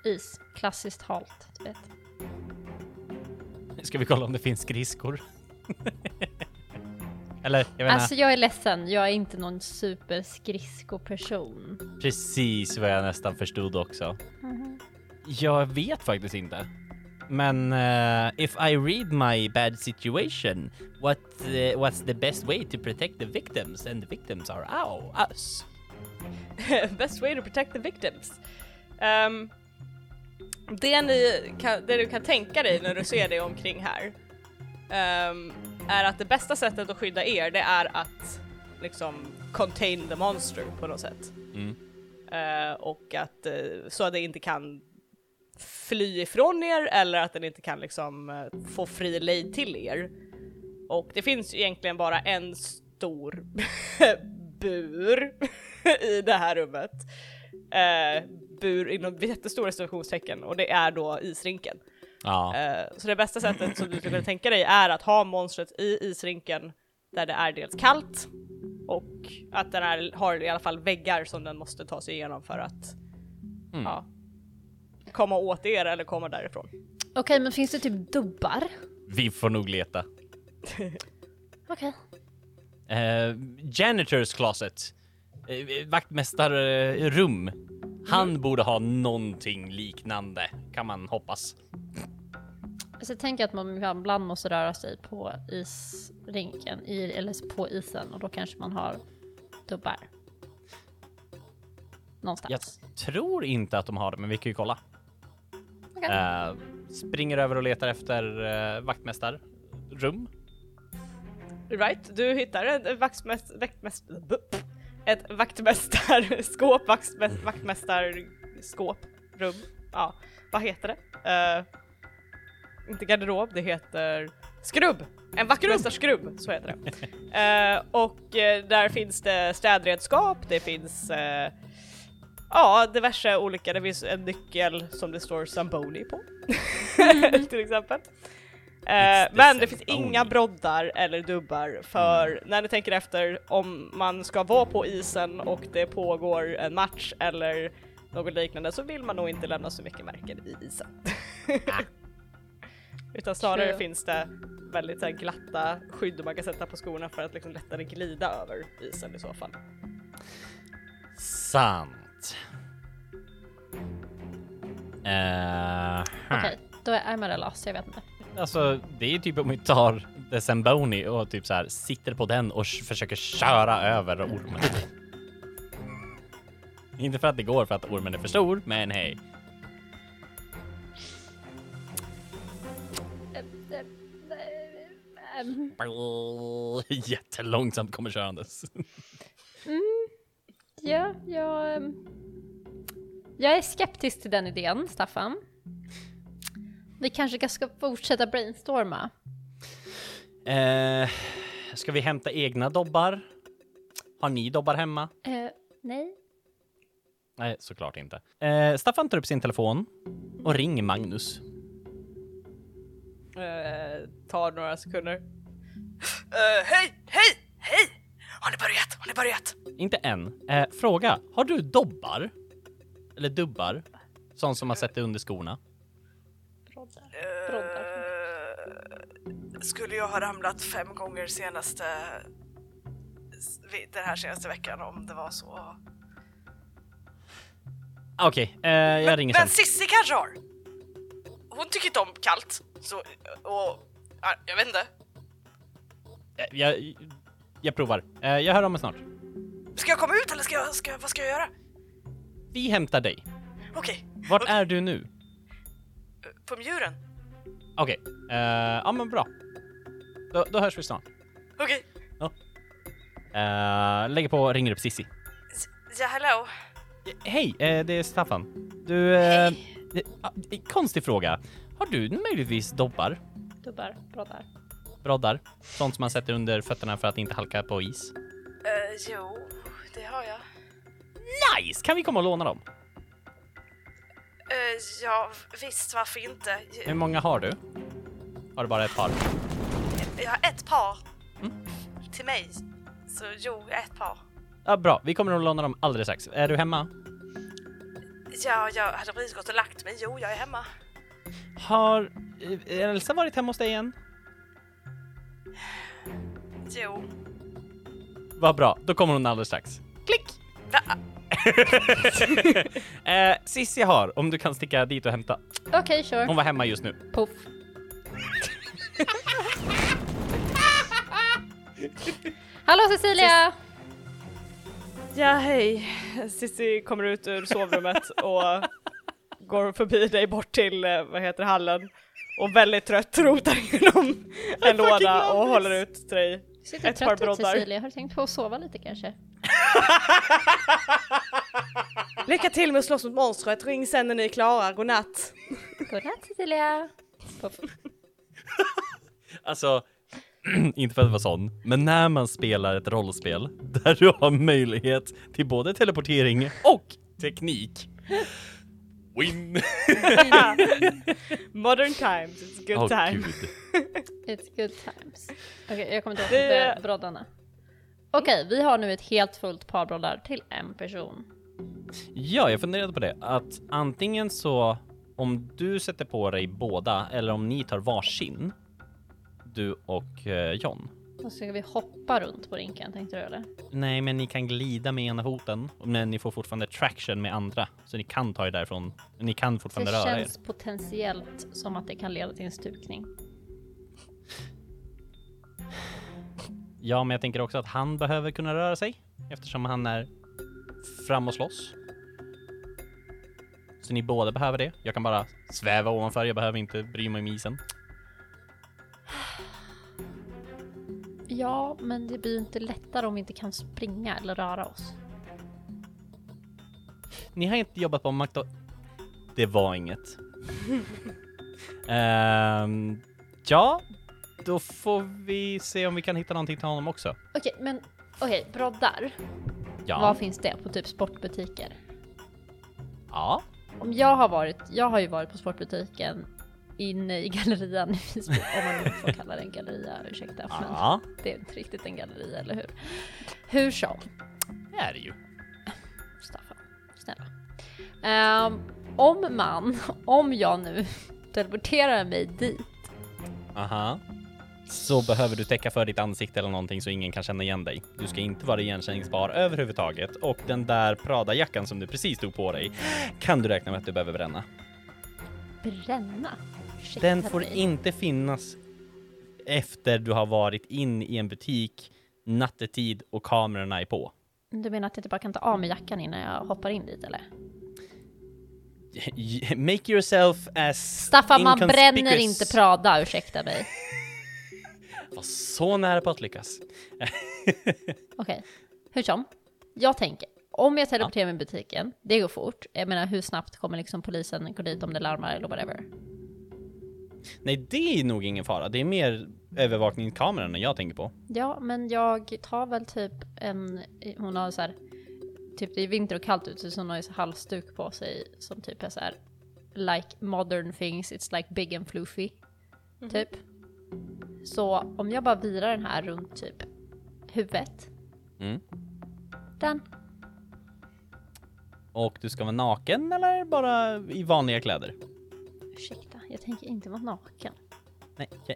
Is, klassiskt halt, du vet. Ska vi kolla om det finns skridskor? (laughs) Eller, jag vet Alltså jag är ledsen, jag är inte någon superskridskoperson. Precis vad jag nästan förstod också. Jag vet faktiskt inte. Men eh, if I read my bad situation, what eh, what's the best way to protect the victims? And the victims are ow, us. (laughs) Best way to protect the victims. Ehm, det, ni kan, det du kan tänka dig när du ser dig omkring här ehm, är att det bästa sättet att skydda er det är att liksom contain the monster på något sätt. Mm. Eh, och att eh, så att det inte kan fly ifrån er eller att den inte kan liksom eh, få fri lejd till er. Och det finns ju egentligen bara en stor (laughs) bur (laughs) i det här rummet. Bur inom (laughs) jättestora situationstecken och det är då isrinken. Ja. Eh, så det bästa sättet som du skulle kunna tänka dig är att ha monstret i isrinken där det är dels kallt och att den är, har i alla fall väggar som den måste ta sig igenom för att Mm. ja, komma åt er eller komma därifrån. Okej, men finns det typ dubbar? Vi får nog leta. (laughs) Okej. Eh, janitors closet. Uh, vaktmästarrum. Han borde ha någonting liknande, kan man hoppas. Så jag tänker att man ibland måste röra sig på isrinken, i, eller på isen, och då kanske man har dubbar. Någonstans. Jag tror inte att de har det, men vi kan ju kolla. Okej. Eh, springer över och letar efter uh, vaktmästarrum. Right, du hittar ett vaktmäst, vaktmäst, ett vaktmästarskåp, (laughs) vaktmäst, vaktmästarskåp, rum, ja, vad heter det? Eh, inte garderob, det heter skrubb! En vaktmästarskrubb, så heter det. Eh, och eh, där finns det städredskap, det finns Ja, diverse olika, det finns en nyckel som det står Zamboni på. (laughs) till exempel. Eh, men det finns inga broddar eller dubbar för när ni tänker efter om man ska vara på isen och det pågår en match eller något liknande så vill man nog inte lämna så mycket märken i isen. (laughs) Utan snarare True. finns det väldigt så här, glatta skydd man kan sätta på skorna för att liksom lättare glida över isen i så fall. Sant. Eh, Okej, då är Amarella lost, jag vet inte. Alltså, det är ju typ om vi tar The Zamboni och typ så här sitter på den och försöker köra över ormen. Inte för att det går för att ormen är för stor, men hej. Jättelångsamt kommer körandes. Mm, ja, jag... Mm, jag är skeptisk till den idén, Staffan. Vi kanske ska fortsätta brainstorma. Eh, ska vi hämta egna dobbar? Har ni dobbar hemma? Eh, nej. Nej, såklart inte. Eh, Staffan tar upp sin telefon och ringer Magnus. Eh, tar några sekunder. Eh, hej, hej, hej! Har ni börjat? Har ni börjat? Inte än. Eh, fråga, har du dobbar? Eller dubbar? Sånt som man sätter under skorna? Eh, skulle jag ha ramlat fem gånger senaste den här senaste veckan om det var så. Okej, eh, jag ringer sen. Men Sissi kanske har? Hon tycker inte om kallt, så och ja, jag vet inte. Eh, Jag, jag provar. Eh, jag hör om mig snart. Ska jag komma ut eller ska jag, ska, vad ska jag göra? Vi hämtar dig. Okej, Vart Okej. är du nu? på mjuren. Okej, eh, ja men bra. Då, då hörs vi snart. Okej, Eh, lägger på och ringer upp Sissi. ja hello. Hej, eh, det är Staffan. Du, ah, eh, konstig fråga. Har du möjligtvis dobbar? Dubbar. Broddar. Broddar? Sånt som man sätter under fötterna för att inte halka på is? Uh, jo, det har jag. Nice! Kan vi komma och låna dem? Uh, ja, visst, varför inte? Hur många har du? Har du bara ett par? Jag har ett par till mig. Så jo, ett par. Ja, bra. Vi kommer att låna dem alldeles strax. Är du hemma? Ja, jag hade precis gått och lagt mig. Jo, jag är hemma. Har eh, Elsa varit hemma hos dig igen? Jo. Vad bra, då kommer hon alldeles strax. Klick! Va? (laughs) Eh, Sissi har, om du kan sticka dit och hämta. Okej, sure. Hon var hemma just nu. Puff. Hallå Cecilia! Ja, hej. Sissi kommer ut ur sovrummet och går förbi dig bort till, eh, vad heter hallen. Och väldigt trött rotar igenom en låda och håller ut till dig. Sitter Ett par trött ut broddar. Cecilia. Har du tänkt på att sova lite kanske? (laughs) Lycka till med att slåss mot monstret. Ring sen när ni är klara. Godnatt. Godnatt Cecilia! (laughs) Alltså, (clears throat) inte för att vara sån, men när man spelar ett rollspel där du har möjlighet till både teleportering och teknik. Win! (laughs) Modern times, it's good Åh, time. gud. (laughs) It's good times. Okej, jag kommer inte ihåg broddarna. Okej, vi har nu ett helt fullt par broddar till en person. Ja, jag funderade på det. Att antingen så, om du sätter på dig båda, eller om ni tar varsin, du och eh, John. Då ska vi hoppa runt på rinken, tänkte du eller? Nej, men ni kan glida med ena foten, men ni får fortfarande traction med andra. Så ni kan ta er därifrån. Ni kan fortfarande Det röra er. känns potentiellt som att det kan leda till en stukning. Ja, men jag tänker också att han behöver kunna röra sig eftersom han är fram och slåss. Så ni båda behöver det. Jag kan bara sväva ovanför, jag behöver inte bry mig om isen. Ja, men det blir ju inte lättare om vi inte kan springa eller röra oss. Ni har inte jobbat på McDo... Det var inget. (laughs) Ehm, ja, då får vi se om vi kan hitta någonting till honom också. Okej, men okej, broddar. Ja. Var finns det? På typ sportbutiker? Ja. Om jag har varit, jag har ju varit på sportbutiken inne i gallerian i Visby, om man nu får kalla det en galleria, ursäkta. Men Ja, det är inte riktigt en galleria, eller hur? Hur som, det är det ju. Staffan, snälla. Ehm, om man, om jag nu (laughs) teleporterar mig dit, Aha. Så behöver du täcka för ditt ansikte eller någonting så ingen kan känna igen dig. Du ska inte vara igenkänningsbar överhuvudtaget och den där Prada-jackan som du precis tog på dig kan du räkna med att du behöver bränna. bränna. Ursäkta Den får mig. inte finnas efter du har varit in i en butik nattetid och kamerorna är på. Du menar att jag inte bara kan ta av mig jackan innan jag hoppar in dit eller? (laughs) Make yourself as Staffan, man bränner inte Prada, ursäkta mig. (laughs) Var så nära på att lyckas. (laughs) Okej, hur som. Jag tänker, Om jag teleporterar mig i butiken, det går fort. Jag menar hur snabbt kommer liksom polisen gå dit om det larmar eller whatever? Nej, det är nog ingen fara. Det är mer övervakningskameran jag tänker på. Ja, men jag tar väl typ en, hon har så här, typ det är vinter och kallt ute så hon har ju så halsduk på sig som typ är så här, like modern things, it's like big and floofy, typ. Så om jag bara virar den här runt typ huvudet, Mm. den, Och du ska vara naken eller bara i vanliga kläder? ursäkta, jag tänker inte vara naken. Nej. okej.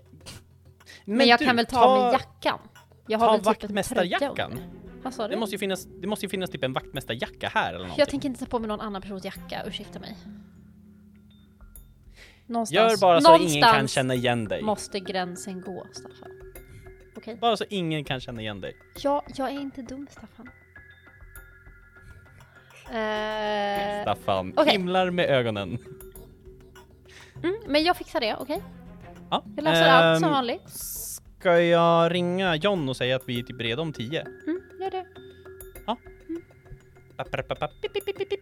Men, jag du, kan väl ta, av mig jackan? Jag har ta väl typ vaktmästarjackan. Vad sa du? Det måste ju finnas, det måste ju finnas typ en vaktmästarjacka här eller någonting. Jag tänker inte ta på mig någon annan persons jacka, ursäkta mig. Någonstans, Gör bara så ingen kan någonstans känna igen dig. måste gränsen gå, Staffan. Okej? Bara så ingen kan känna igen dig. Ja, jag är inte dum, Staffan. Eh, Staffan okej. himlar med ögonen. mm, men jag fixar det, okej? Ja. Jag löser allt som ehm, vanligt. Ska jag ringa John och säga att vi är typ redo om tio? Mm, gör det. Papp, papp, papp, papp, pip, pip, pip, pip.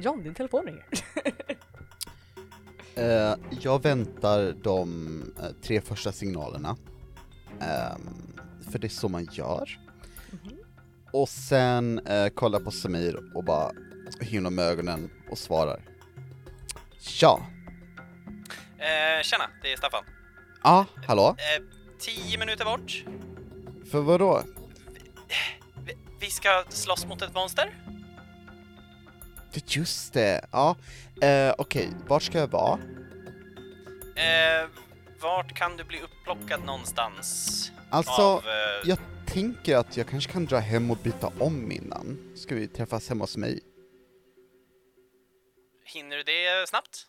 John, din telefon ringer. (laughs) Eh, jag väntar de eh, tre första signalerna. Ehm, för det är så man gör. Och sen eh, kollar på Samir och bara himlar med ögonen och svarar. Ja. Eh, tjena, det är Staffan. Ja, hallå? Eh, tio minuter bort. För vad då? Vi, vi ska slåss mot ett monster. Det- Just det, ja. Eh, Okej, vart ska jag vara? Eh, vart kan du bli upplockad någonstans? Alltså, av, eh, jag tänker att jag kanske kan dra hem och byta om innan. Ska vi träffas hemma hos mig? Hinner du det snabbt?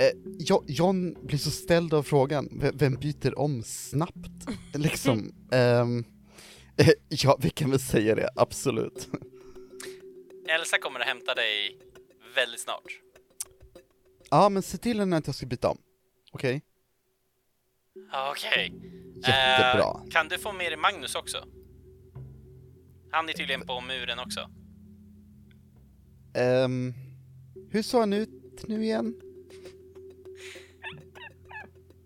Eh, Jo- John blir så ställd av frågan, V- vem byter om snabbt? (laughs) liksom, eh, (laughs) ja vi kan väl säga det, absolut. Elsa kommer att hämta dig väldigt snart. Ja men se till henne att jag ska byta om, okej? Okej. Jättebra. Eh, kan du få med dig Magnus också? Han är tydligen på muren också. Ehm, hur såg han ut nu igen?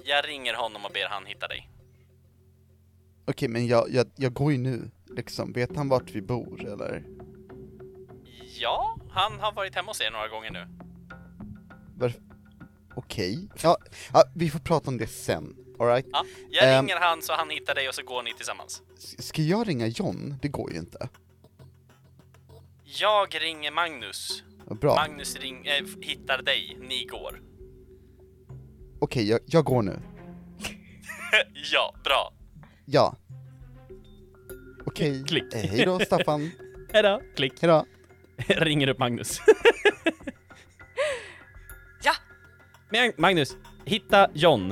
Jag ringer honom och ber han hitta dig. Okej men jag, jag, jag går ju nu, liksom, vet han vart vi bor eller? Han har varit hemma hos er några gånger nu. Varf- Okej, ja, ja, vi får prata om det sen, alright? Ja, jag Ehm. ringer han så han hittar dig och så går ni tillsammans. Ska jag ringa John? Det går ju inte. Jag ringer Magnus. Bra. Magnus ring, äh, hittar dig. Ni går. Okej, jag, jag går nu. (laughs) ja, bra. Ja. Okej, Klick. eh, hej då Staffan. (laughs) Hejdå. Klick. (laughs) Ringer upp Magnus. (laughs) Ja, Men Magnus, hitta John.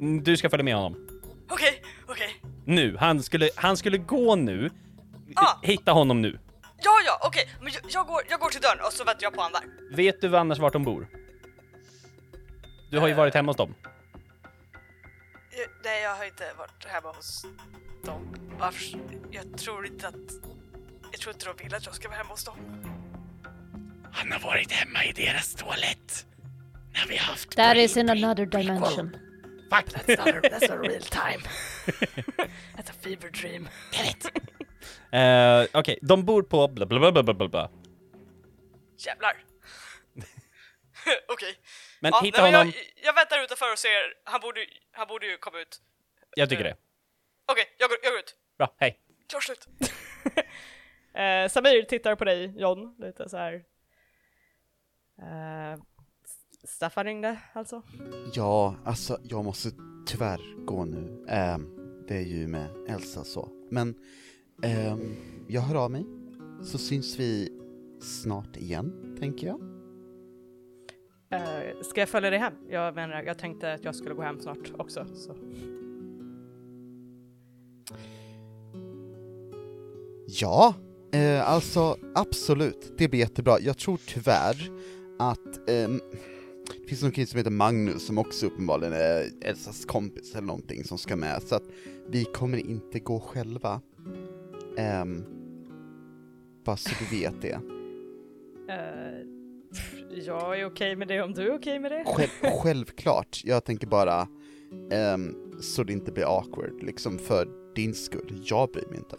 Mm, Du ska följa med honom. okej, okej. Nu. Han skulle, han skulle gå nu. Ah. Hitta honom nu. Ja, ja, okej. Men jag, jag, går, jag går till dörren och så väntar jag på honom där. Vet du annars vart de bor? Du har ju varit hemma hos dem. Eh, Nej, jag har inte varit hemma hos dem. Varför? Jag tror inte att... Jag tror inte de vill att jag ska vara hemma hos dem. Han har varit hemma i deras toalett. När vi har haft That is in another dimension. Fuck! That's not, a, that's not real time. (laughs) that's a fever dream. (laughs) Eh, Okej, de bor på bla bla bla bla bla bla. Jävlar. (laughs) okej. Men Ja, hitta nej, honom. Jag, jag väntar utanför och ser. Han borde, han borde ju komma ut. Jag tycker det. Okej, jag, går, jag går ut. Bra, hej. Gör slut. eh, Samir tittar på dig, John, lite så här. Eh, Staffan ringde alltså? Ja, alltså jag måste tyvärr gå nu. Ehm, det är ju med Elsa så. Men ehm, jag hör av mig. Så syns vi snart igen, tänker jag. Eh, ska jag följa dig hem? Jag menar, jag tänkte att jag skulle gå hem snart också. Så. Ja, eh, alltså absolut. Det blir jättebra. Jag tror tyvärr att ehm, det finns någon kille som heter Magnus som också uppenbarligen är Elsas kompis eller någonting som ska med, så att vi kommer inte gå själva. Ehm, bara så du vet det. Eh, jag är okej med det om du är okej med det. Själv, (laughs) självklart, jag tänker bara ehm, så det inte blir awkward, liksom för din skull. Jag bryr mig inte.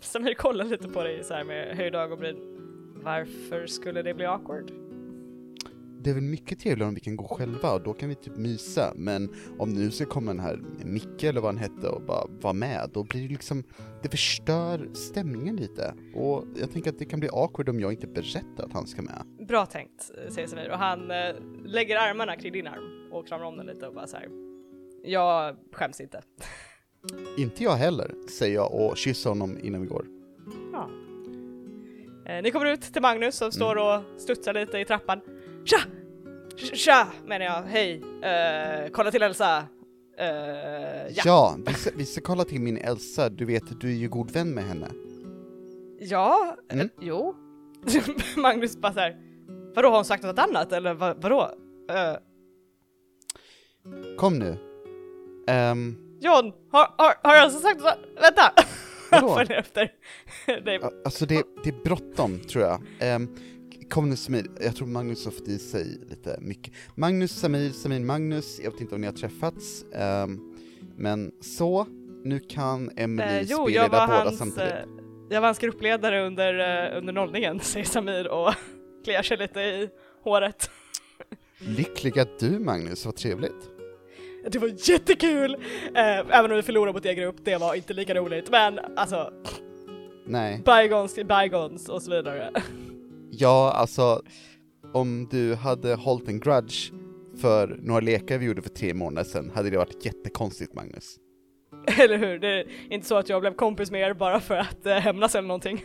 Samir kollar lite på dig så här med höjda ögonbryn. Varför skulle det bli awkward? Det är väl mycket trevligare om vi kan gå själva och då kan vi typ mysa, men om nu ska komma den här Micke eller vad han hette och bara vara med, då blir det liksom, det förstör stämningen lite. Och jag tänker att det kan bli awkward om jag inte berättar att han ska med. Bra tänkt, säger Samir och han eh, lägger armarna kring din arm och kramar om den lite och bara så här. Jag skäms inte. (laughs) Inte jag heller, säger jag och kysser honom innan vi går. Ja. Eh, ni kommer ut till Magnus som står och studsar lite i trappan. Tja! Tja, menar jag, hej! Eh, kolla till Elsa! Eh, ja. Ja, vi, ska, vi ska kolla till min Elsa, du vet, du är ju god vän med henne. Ja, Mm. eh, jo. (laughs) Magnus bara såhär, vadå har hon sagt något annat eller vad, vadå? Eh, Kom nu. Ehm, John, har, har, har jag alltså sagt något? Vänta! Vadå? (laughs) Efter (laughs) a- alltså det, det är bråttom, tror jag. Ehm, nu Samir, jag tror Magnus har fått i sig lite mycket. Magnus, Samir, Samir, Magnus, jag vet inte om ni har träffats. Ehm, men så, nu kan Emily Eh, jo, var, båda hans, samtidigt. eh, jag var hans gruppledare under, eh, under nollningen, (laughs) säger Samir och (laughs) kliar sig lite i håret. Lyckliga du Magnus, vad trevligt. Det var jättekul! Eh, även om vi förlorade mot er grupp, det var inte lika roligt. Men alltså, Nej, bygons till bygons och så vidare. (laughs) ja alltså, om du hade hållit en grudge för några lekar vi gjorde för tre månader sedan hade det varit jättekonstigt Magnus. (laughs) Eller hur? Det är inte så att jag blev kompis med er bara för att eh, hämnas eller någonting. (laughs)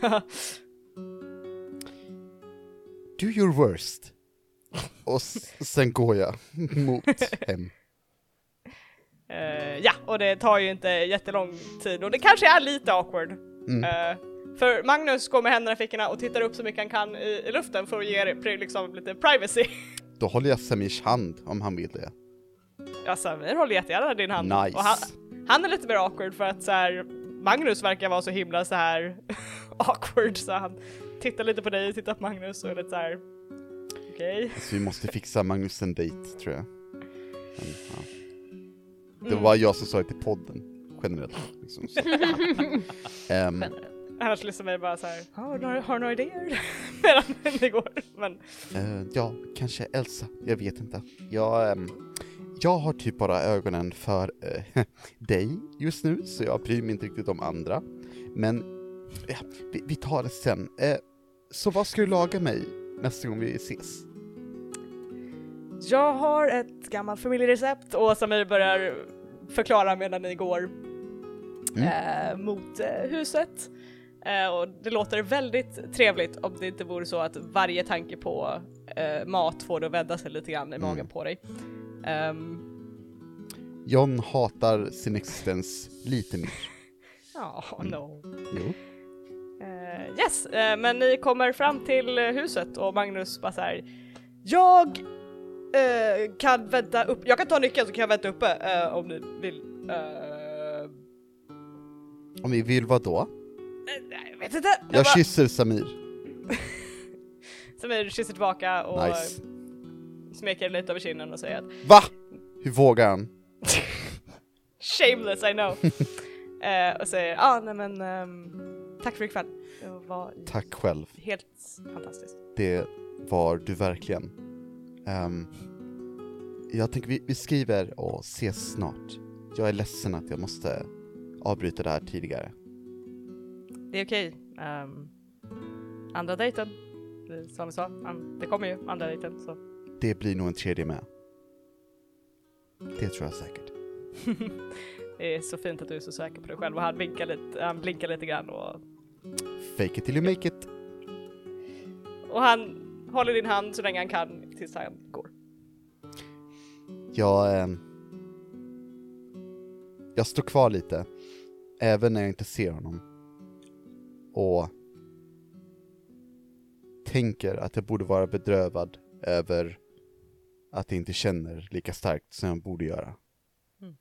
Do your worst. Och sen går jag (laughs) mot hem. Eh, ja, och det tar ju inte jättelång tid och det kanske är lite awkward. Mm. Eh, för Magnus går med händerna i fickorna och tittar upp så mycket han kan i, i luften för att ge er liksom lite privacy. (laughs) Då håller jag Samirs hand om han vill det. Ja, Samir håller jättegärna din hand. Nice. Och han, han är lite mer awkward för att så här, Magnus verkar vara så himla så här (laughs) awkward så han tittar lite på dig, tittar på Magnus och är lite så här. okej. Så vi måste fixa Magnus en dejt, tror jag. Men, ja. Det Mm. var jag som sa det till podden, generellt. Liksom. Så. (laughs) Ehm, (laughs) Annars liksom är det bara så här, har du några, har några idéer? (laughs) Medan det går. Men eh, ja, kanske Elsa, jag vet inte. Jag, ehm, jag har typ bara ögonen för eh, (laughs) dig just nu, så jag bryr mig inte riktigt om andra. Men ja, vi, vi tar det sen. Eh, så vad ska du laga mig nästa gång vi ses? jag har ett gammalt familjerecept och Samir börjar förklara medan ni går eh, mot eh, huset. Eh, och det låter väldigt trevligt om det inte vore så att varje tanke på eh, mat får det att vända sig lite grann i magen på dig. Ehm, John hatar sin existens lite mer. (laughs) Ja, no. Jo. Eh, yes, eh, men ni kommer fram till huset och Magnus bara såhär Jag eh, kan vänta upp, jag kan ta nyckeln så kan jag vänta uppe om ni vill. Om vi vill vad då? Nej, jag vet inte. Jag bara- kysser Samir. (laughs) Samir kysser tillbaka och Nice. smeker lite över kinden och säger att Va? Hur vågar han? (laughs) shameless I know. (laughs) eh, och säger ah, nej men ehm, tack för ikväll. Det var Tack själv. helt fantastiskt. Det var du verkligen. Ehm, jag tänker vi, vi skriver och ses snart. Jag är ledsen att jag måste avbryta det här tidigare. Det är okej. Ehm, andra dejten, som vi sa, det kommer ju andra dejten så. Det blir nog en tredje med. Det tror jag säkert. (laughs) det är så fint att du är så säker på dig själv och han blinkar lite, han blinkar lite grann och, Fake it till you make it. och han håller din hand så länge han kan tills han går. Jag, ehm, jag står kvar lite, även när jag inte ser honom. Och tänker att jag borde vara bedrövad över att jag inte känner lika starkt som jag borde göra. Mm.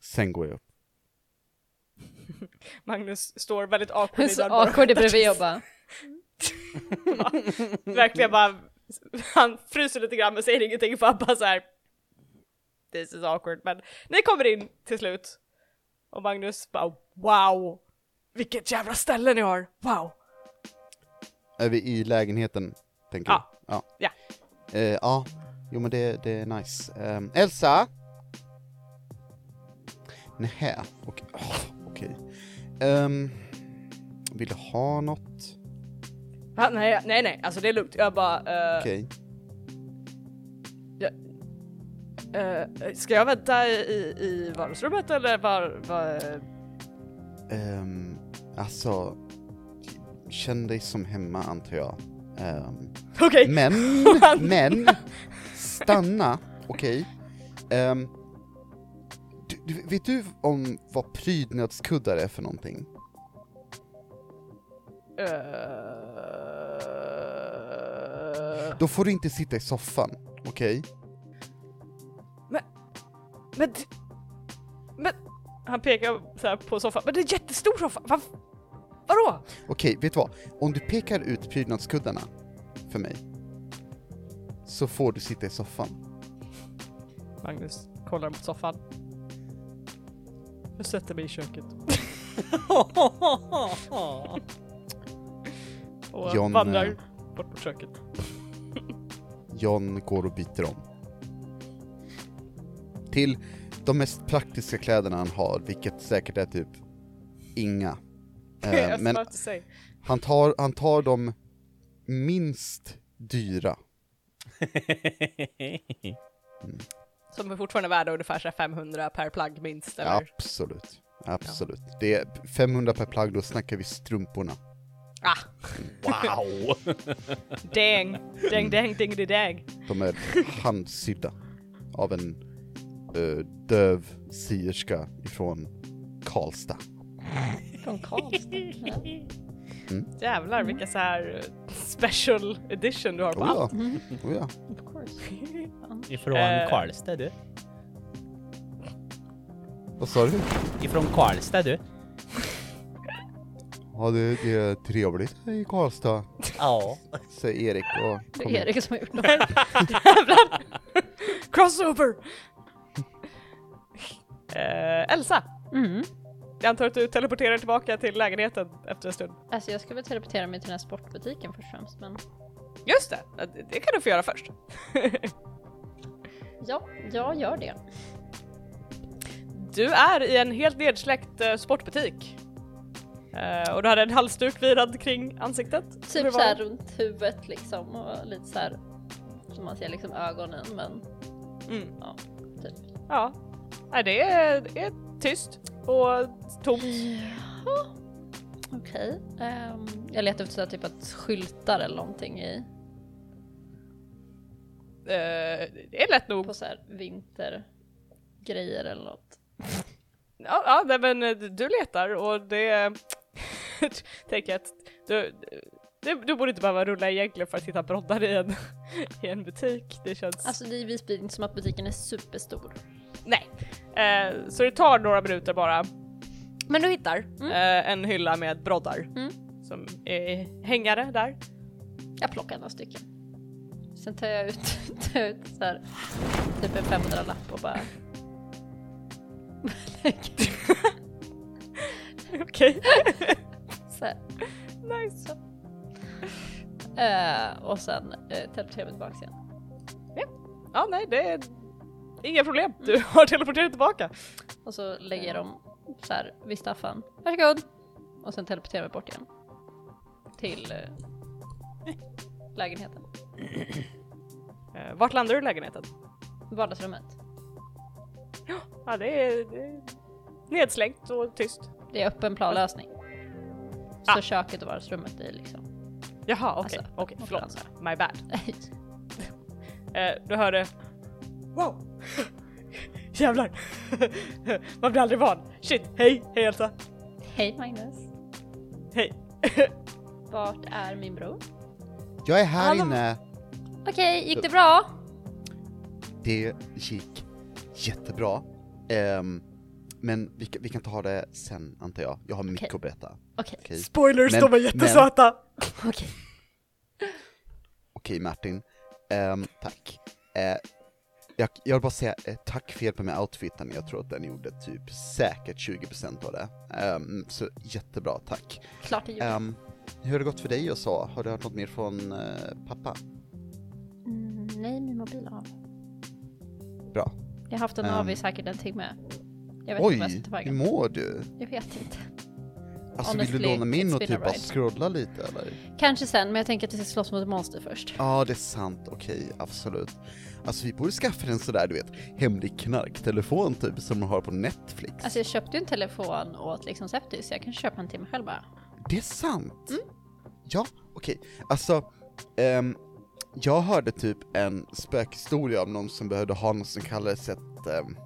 Sen går jag upp. (laughs) Magnus står väldigt awkward i Så awkward bredvid och bara (laughs) Verkligen bara, han fryser lite grann men säger ingenting för han bara såhär This is awkward men ni kommer in till slut och Magnus bara wow vilket jävla ställe ni har, wow! Är vi i lägenheten, tänker Ja. du? Ja. Ja. Eh, ja, jo men det, det är nice. Ehm, Elsa? Nähä, okej. Oh, okej. Ehm, vill du ha något? Va? Nej, nej, nej, alltså det är lugnt. Jag bara, eh, Okej. eh, ska jag vänta i, i, vardagsrummet eller var, var Ehm, alltså, känn dig som hemma antar jag. Ehm, Okej, men, (laughs) men, stanna, okej. Ehm, du, du, vet du om vad prydnadskuddar är för någonting? Eh, Då får du inte sitta i soffan, okej? men, d- men, han pekar så på soffan, men det är en jättestor soffa, Va, vadå? Okej, vet du vad? Om du pekar ut prydnadskuddarna för mig, så får du sitta i soffan. Magnus kollar mot soffan. Jag sätter mig i köket. (laughs) Och John, vandrar eh, bort mot köket. John går och byter om. Till de mest praktiska kläderna han har, vilket säkert är typ inga. (laughs) Eh, men han tar, han tar de minst dyra. (laughs) Som är fortfarande värda ungefär så här 500 per plagg minst eller? Absolut. Absolut. Det är 500 per plagg, då snackar vi strumporna. Ah, Wow! (laughs) dang, dang, dang, ding, dang. De är handsydda av en eh, döv sierska ifrån Karlstad. (laughs) från Karlstad. Ja, Jävlar vilka så här eh, special edition du har på Oh allt. ja, oh ja. of course. (laughs) Ifrån Eh. Karlstad du. Vad sa du? Ifrån Karlstad du. Ja, det, det är trevligt i Karlstad, Ja. säger Erik och Det är. Erik som har gjort dem. (laughs) Jävlar! Crossover! Eh, Elsa, Mm. Jag antar att du teleporterar tillbaka till lägenheten efter en stund. Alltså jag ska väl teleportera mig till den här sportbutiken först och främst men Just det, det kan du få göra först. (laughs) ja, jag gör det. Du är i en helt nedsläckt eh, sportbutik. Eh, och du hade en halsduk virad kring ansiktet. som Typ såhär runt huvudet liksom och lite såhär så man ser liksom ögonen men Mm. ja, typ. Ja, Nej, det är, det är tyst och tomt. Jaha. (gasps) Okej. Ehm, jag letar efter typ att skyltar eller någonting i Eh, det är lätt nog. på så här vintergrejer eller något. Ja, ja men eh, du letar och det (laughs) tänker jag att du, du, du borde inte behöva rulla egentligen för att hitta broddar i en, (laughs) i en butik. Det känns... Alltså det är inte som att butiken är superstor. Nej. Eh, så det tar några minuter bara. Men du hittar Mm. eh, en hylla med broddar Mm. som är hängare där. Jag plockar några stycken. Sen tar jag ut, (laughs) tar jag ut så här, typ en 500 lapp och bara (laughs) Okej. (laughs) så här. nice. Eh, och sen uh, teleporterar jag mig tillbaka igen. Ja, nej, det är inga problem. Du har teleporterat tillbaka. Och så lägger jag dem så här vid Staffan. Varsågod! Och sen teleporterar mig bort igen. Till eh, (laughs) lägenheten. Eh, vart landar du i lägenheten? Vardagsrummet. Ja, det är, det är nedslängt och tyst. Det är öppen planlösning. Så Ah. köket och vardagsrummet är liksom... Jaha, okej, Alltså, okej, mot förlåt. My bad. (laughs) Eh, du hörde Wow! (laughs) Jävlar! (laughs) Man blir aldrig van. Shit, hej, hej Elsa. Hej Magnus! Hej. (laughs) Vart är min bror? Jag är här Hallå? inne. Okej, gick det bra? Det gick jättebra. Ehm, men vi, kan- vi kan ta det sen antar jag. Jag har mycket att berätta. Okej, Okej, Spoilers, Men- de var jättesöta! okej. Okej Martin. Ehm, tack. Eh, jag, jag vill bara säga eh, tack för hjälpen med outfiten, jag tror att den gjorde typ säkert 20% av det. Ehm, så jättebra, tack. Klart det gjorde. Ehm, hur har det gått för dig och så? Har du hört något mer från eh, pappa? Mm, nej, min mobil av. Bra. Jag har haft den Ehm. av i säkert en timme. Jag vet inte vad jag Oj, ska ta hur vägen. mår du? Jag vet inte. Alltså vill du låna min och typ bara scrolla lite eller? Kanske sen, men jag tänker att vi ska slåss mot monster först. Ja, det är sant, okej, absolut. Alltså vi borde skaffa en sådär, du vet, hemlig knarktelefon typ, som man har på Netflix. Alltså jag köpte ju en telefon åt liksom Septis, så jag kan köpa en till mig själv bara. Det är sant! Mm. Ja, okej. Alltså, ehm, jag hörde typ en spökhistoria om någon som behövde ha något som kallades ett ehm,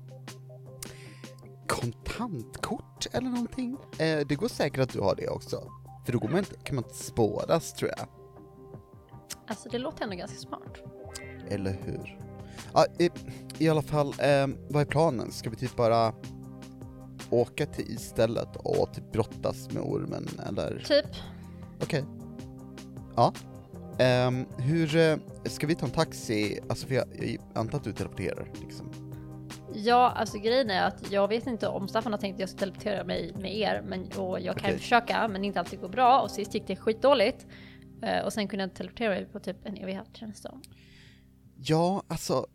kontantkort eller någonting. Eh, det går säkert att du har det också. För då går man inte, kan man inte spåras tror jag. Alltså det låter ändå ganska smart. Eller hur? Ja, i, I alla fall, ehm, vad är planen? Ska vi typ bara åka till istället och typ brottas med ormen eller? Typ. Okej. Ja. Ehm, hur, eh, ska vi ta en taxi? Alltså för jag, jag antar att du teleporterar liksom. Ja, alltså grejen är att jag vet inte om Staffan har tänkt att jag ska teleportera mig med er, men, och jag kan ju Okej. försöka, men inte alltid går bra. Och sist gick det skitdåligt. Eh, och sen kunde jag teleportera mig på typ en evighet känns det. Ja, alltså.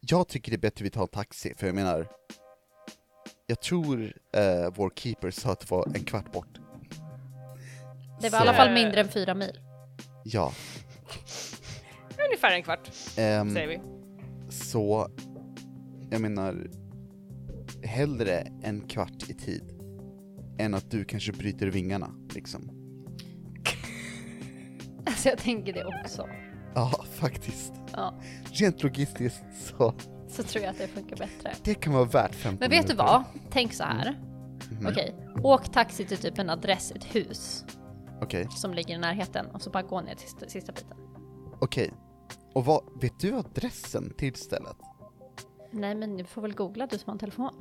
Jag tycker det är bättre vi tar en taxi, för jag menar. Jag tror eh, vår keeper sa att det var en kvart bort. Det var Så- i alla fall mindre än fyra mil. Ja. Ungefär en kvart, ehm, säger vi. Så, jag menar, hellre en kvart i tid än att du kanske bryter vingarna, liksom. (laughs) Alltså jag tänker det också. Ja, faktiskt. Ja, Rent logistiskt så, så tror jag att det funkar bättre. det kan vara värt 15 Men vet du minuter. vad? Tänk så här. Mhm. Okej, åk taxi till typ en adress, ett hus Okej, som ligger i närheten och så bara gå ner till sista, biten. okej. Och vad, vet du adressen till stället? Nej men du får väl googla du som har en telefon.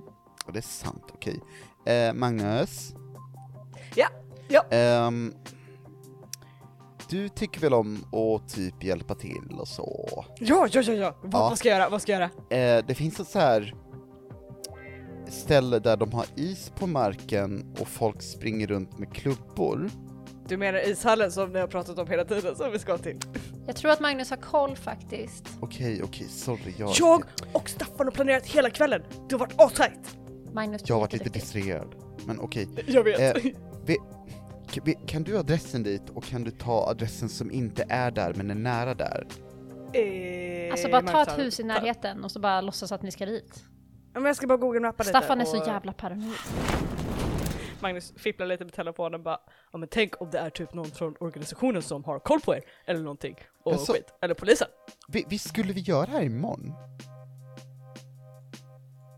Och det är sant, okej. Eh, Magnus? Ja, ja. Ehm, du tycker väl om att typ hjälpa till och så? Ja, ja, ja, ja. Vad, Ja. vad ska jag göra? Vad ska jag göra? Eh, det finns ett så här ställe där de har is på marken och folk springer runt med klubbor. Du menar ishallen som ni har pratat om hela tiden som vi ska till? Jag tror att Magnus har koll faktiskt. Okej, okej, sorry. Jag, Jag och Staffan har planerat hela kvällen. Du har varit astajt. Magnus jag har varit lite distraherad. Men okej. Jag vet. Eh, vi, kan, vi, kan du adressen dit och kan du ta adressen som inte är där men är nära där? Eh, Alltså bara ta ett hus i närheten och så bara låtsas att ni ska dit. Ja, men jag ska bara google-mappa lite. Staffan är så och jävla paranoid. Magnus fipplar lite med telefonen bara Ja men tänk om det är typ någon från organisationen som har koll på er eller någonting. Och Alltså- skit. Eller polisen. Vi, vi skulle vi göra det här imorgon?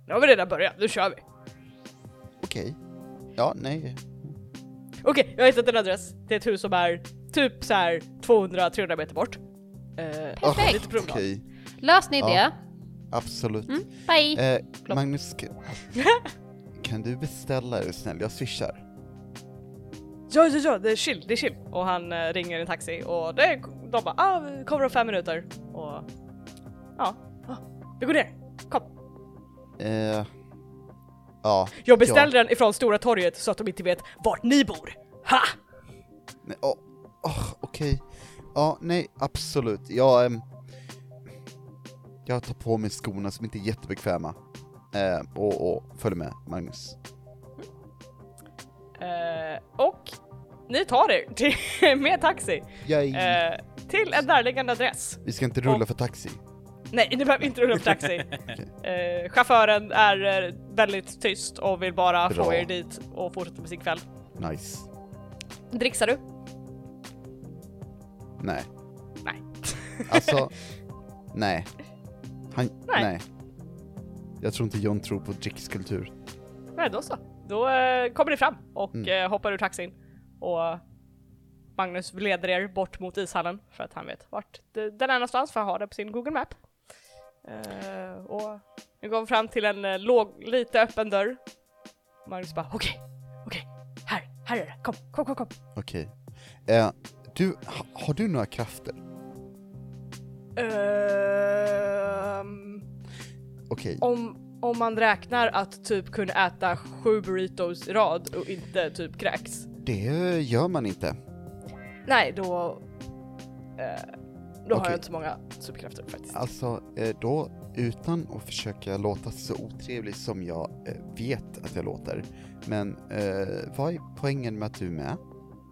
Nu har vi redan börjat, nu kör vi. Okej. Ja, nej. Okej, jag har hittat en adress till ett hus som är typ så här 200-300 meter bort. Eh, Perfekt. Lite. Okej, Lös ni Ja. det? absolut. Mm, bye! Eh, Magnus, (laughs) (laughs) kan du beställa är du snäll? Jag swishar. Ja, ja, ja, det är chill, det är chill. Och han eh, ringer en taxi och det, de bara ah, vi kommer om fem minuter. Och ja, ah, vi går ner. Kom. Eh, ja. Jag beställde den ifrån Stora torget så att de inte vet vart ni bor. Ha! Nej, åh, åh, okej. Ja, nej, absolut. Jag, ehm, jag tar på mig skorna som inte är jättebekväma. Eh, och, och följer med Magnus. Eh, och ni tar er till, (laughs) med taxi Yay. eh, till en närliggande adress. Vi ska inte rulla och- för taxi. Nej, ni behöver inte rulla på taxi. (laughs) eh, chauffören är eh, väldigt tyst och vill bara få Bra. er dit och fortsätta med sin kväll. Nice. Dricksar du? Nej. Nej. Alltså, (laughs) nej. Han, nej. Nej. Jag tror inte John tror på drickskultur. Nej, då så. Då eh, kommer ni fram och Mm. eh, hoppar ur taxin. Och Magnus leder er bort mot ishallen för att han vet vart den är någonstans för att ha det på sin Google Map. Eh, och vi går fram till en eh, låg, lite öppen dörr. Magnus bara okej, okej, här, här är det, kom, kom, kom, kom. Okej. Eh, du, ha, har du några krafter? Okej. om, om man räknar att typ kunna äta sju burritos i rad och inte typ kräks. Det gör man inte. Nej, då... Eh, då har Okej. jag inte så många superkrafter faktiskt. Alltså, eh, då utan att försöka låta så otrevlig som jag eh, vet att jag låter, men eh, vad är poängen med att du är med?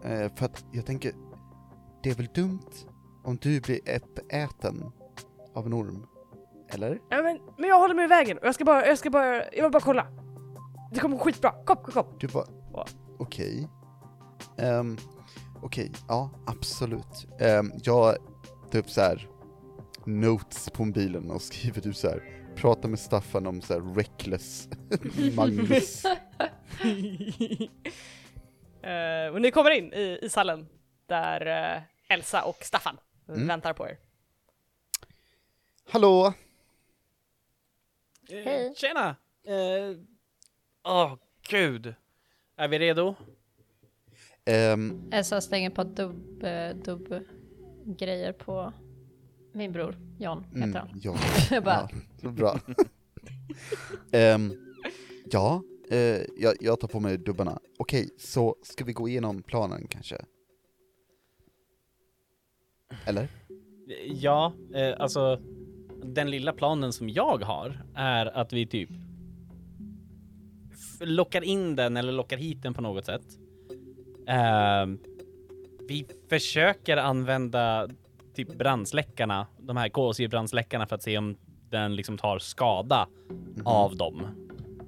Eh, för att jag tänker, det är väl dumt om du blir uppäten av en orm? Eller? Ja, men, men jag håller mig i vägen och jag ska bara, jag ska bara, jag vill bara kolla. Det kommer gå skitbra, kom, kom, kom. Du bara, okej. Ehm, okej, ja absolut. Um, jag typ så här notes på mobilen och skriver typ så här prata med Staffan om så här reckless (laughs) Magnus. (laughs) Eh, och ni kommer in i ishallen där eh, Elsa och Staffan Mm. väntar på er. Hallå! Eh, Hej. Tjena! Eh, Åh, gud. Är vi redo? Ehm, Elsa slänger på dubb, eh, dubb grejer på min bror John, heter mm, han. ja, (laughs) Jag bara, ja, så bra. (laughs) Ehm, ja, eh, jag, jag tar på mig dubbarna. Okej, så ska vi gå igenom planen kanske? Eller? Ja, eh, alltså den lilla planen som jag har är att vi typ lockar in den eller lockar hit den på något sätt. Ehm, vi försöker använda typ brandsläckarna, de här kolsyrabrandsläckarna för att se om den liksom tar skada av dem.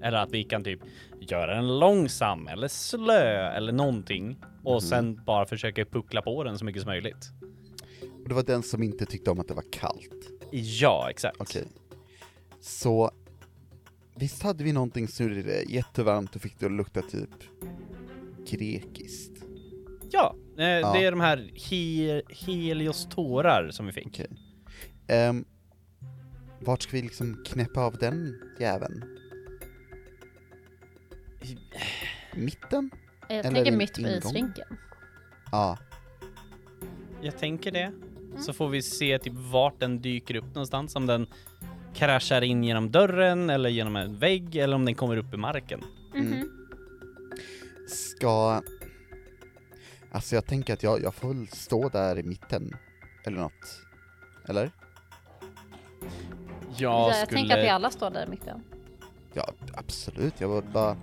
Eller att vi kan typ göra den långsam eller slö eller någonting och sen bara försöka puckla på den så mycket som möjligt. Och det var den som inte tyckte om att det var kallt. Ja, exakt. Okej. Så, visst hade vi någonting som gjorde det jättevarmt och fick det att lukta typ grekiskt? Ja, eh, det är de här he heliostorar som vi fick. Okej. Ehm, vart ska vi liksom knäppa av den jäveln? Mitten? jag Eller tänker mitt på isrinken. Ja. Jag tänker det. Så får vi se typ vart den dyker upp någonstans. Om den kraschar in genom dörren eller genom en vägg eller om den kommer upp i marken. Mm. Ska... Alltså jag tänker att jag, jag får väl stå där i mitten, eller något. Eller? Ja, jag tänker att vi alla står där i mitten. Ja, absolut. Jag vill bara...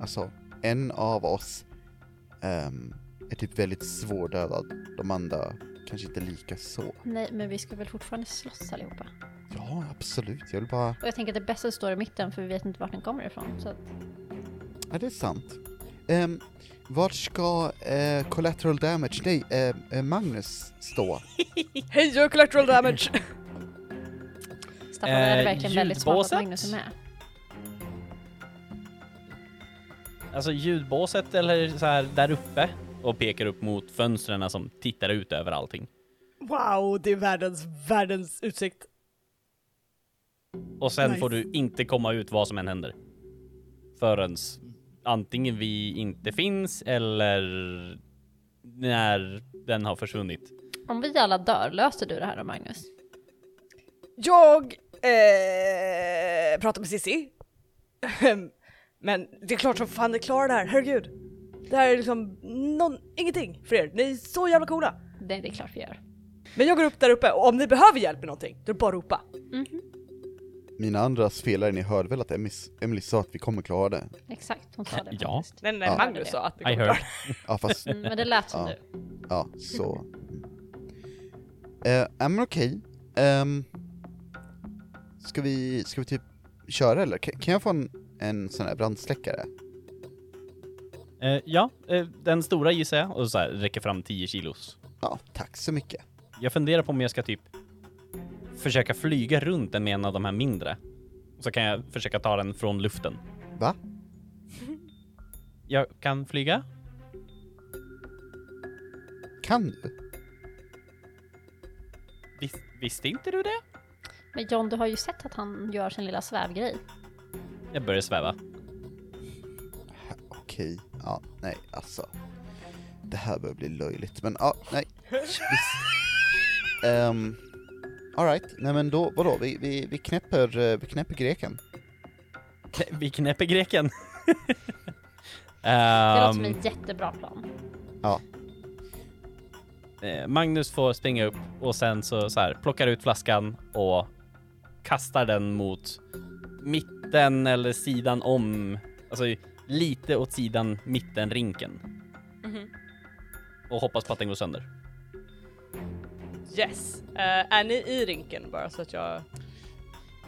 Alltså, en av oss ehm, är typ väldigt svårdödad. De andra kanske inte lika så. Nej, men vi ska väl fortfarande slåss allihopa. Ja, absolut. Jag vill bara... Och jag tänker att det bästa står i mitten för vi vet inte vart den kommer ifrån. Så att, Ja, det är sant. Um, vart ska eh, collateral damage, nej, eh, eh, Magnus stå? (laughs) Hej, jag collateral damage! (laughs) Staffan, är det Eh, verkligen väldigt smart att? Magnus är med? Alltså ljudbåset eller så här där uppe och pekar upp mot fönstren som tittar ut över allting. wow, det är världens, världens utsikt. Och sen Nice. får du inte komma ut vad som än händer. Förrän antingen vi inte finns eller när den har försvunnit. Om vi alla dör, löser du det här då Magnus? Jag eh, pratar med Cissi. Men det är klart som fan ni klarar det här, herregud. Det här är liksom någon, ingenting för er, ni är så jävla coola. Det, det är klart vi gör. Men jag går upp där uppe och om ni behöver hjälp med någonting, då är det bara att ropa. Mina andra spelare, ni hörde väl att Emily, Emily sa att vi kommer klara det? Exakt, hon sa det Ja. faktiskt. Nej, nej, Ja. Magnus sa att det I kommer klara Ja, fast, Mm, men det lät som Ja. du. ja, så... Ja, men okej. Ehm, ska vi, ska vi typ köra eller? Kan, kan jag få en, en sån här brandsläckare? Eh, ja, eh, den stora gissar jag och så här räcker fram 10 kilos. Ja, tack så mycket. Jag funderar på om jag ska typ försöka flyga runt den med en av de här mindre. Så kan jag försöka ta den från luften. Va? Jag kan flyga? Kan du? Vis, visste inte du det? Men John, du har ju sett att han gör sin lilla svävgrej. Jag börjar sväva. Okej, ja, nej alltså. Det här börjar bli löjligt, men ja, nej. Visst. Um, Alright, nej men då, vadå, vi, vi, vi, knäpper, eh, vi knäpper greken. Knä- Vi knäpper greken. (laughs) Det låter som Ehm, en jättebra plan. Ja, eh, Magnus får springa upp och sen så, så här, plockar ut flaskan och kastar den mot mitten eller sidan om, alltså lite åt sidan mitten rinken. Mhm. Och hoppas på att den går sönder. Yes. Eh, är ni i rinken bara så att jag...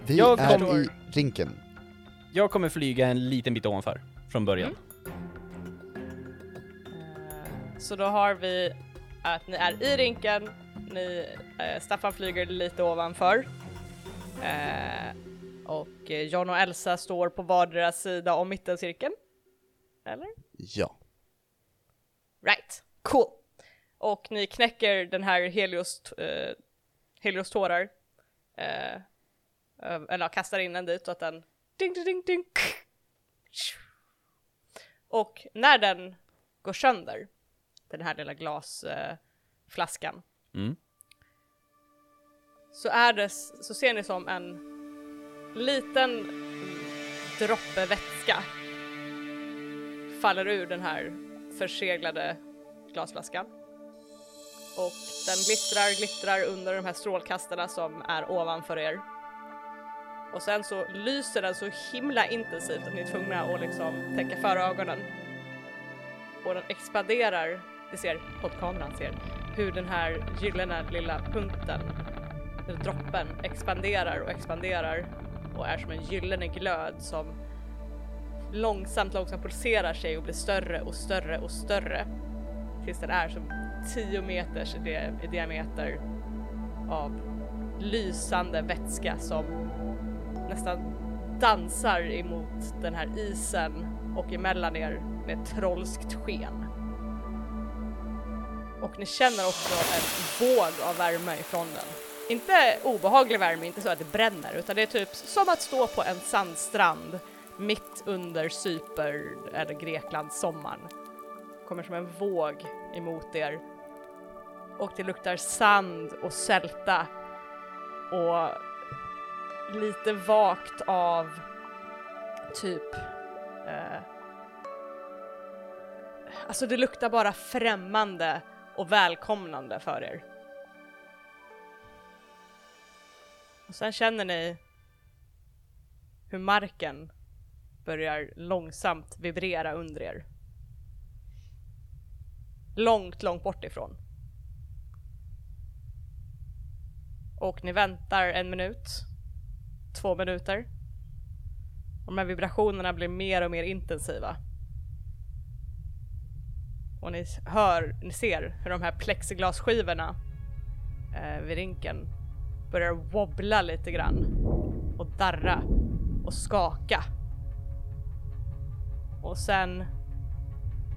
vi Jag är kommer- i rinken. Jag kommer flyga en liten bit ovanför från början. Eh, Så då har vi att ni är i rinken, ni, eh, Staffan flyger lite ovanför. Eh, och John och Elsa står på vardera sida om mittencirkeln. Eller? Ja. Right, cool. Och ni knäcker den här Helios, eh, Helios tårar. Eh, eller ja, kastar in den dit så att den ding ding ding ding. Och när den går sönder, den här lilla glasflaskan, eh, Mm. så är det, så ser ni som en liten droppe vätska faller ur den här förseglade glasflaskan. Och den glittrar, glittrar under de här strålkastarna som är ovanför er. Och sen så lyser den så himla intensivt att ni är tvungna att liksom täcka för ögonen. Och den expanderar, ni ser, poddkameran ser, hur den här gyllene lilla punkten, eller droppen, expanderar och expanderar och är som en gyllene glöd som långsamt, långsamt pulserar sig och blir större och större och större. Tills den är som 10 meters i, diameter av lysande vätska som nästan dansar emot den här isen och emellan er med ett trollskt sken. Och ni känner också en våg av värme ifrån den. Inte obehaglig värme, inte så att det bränner, utan det är typ som att stå på en sandstrand mitt under Cyper eller Greklands sommaren. Kommer som en våg emot er. Och det luktar sand och sälta och lite vagt av typ eh, Alltså det luktar bara främmande och välkomnande för er. Och sen känner ni hur marken börjar långsamt vibrera under er. Långt, långt bort ifrån. Och ni väntar en minut, två minuter. Och de här vibrationerna blir mer och mer intensiva. Och ni hör, ni ser hur de här plexiglasskivorna eh, vid rinken börjar wobbla lite grann och darra och skaka. Och sen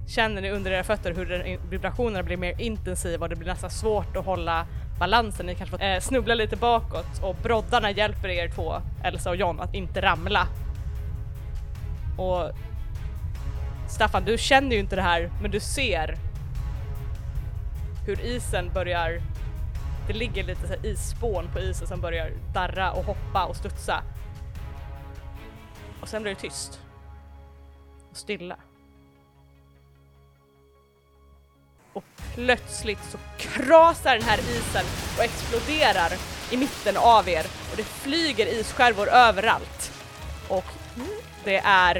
känner ni under era fötter hur vibrationerna blir mer intensiva och det blir nästan svårt att hålla balansen. Ni kanske får eh, snubbla lite bakåt och broddarna hjälper er två, Elsa och John, att inte ramla. Och Staffan, du känner ju inte det här, men du ser hur isen börjar det ligger lite så här isspån på isen som börjar darra och hoppa och studsa. Och sen blir det tyst. Stilla. Och plötsligt så krasar den här isen och exploderar i mitten av er och det flyger isskärvor överallt. Och det är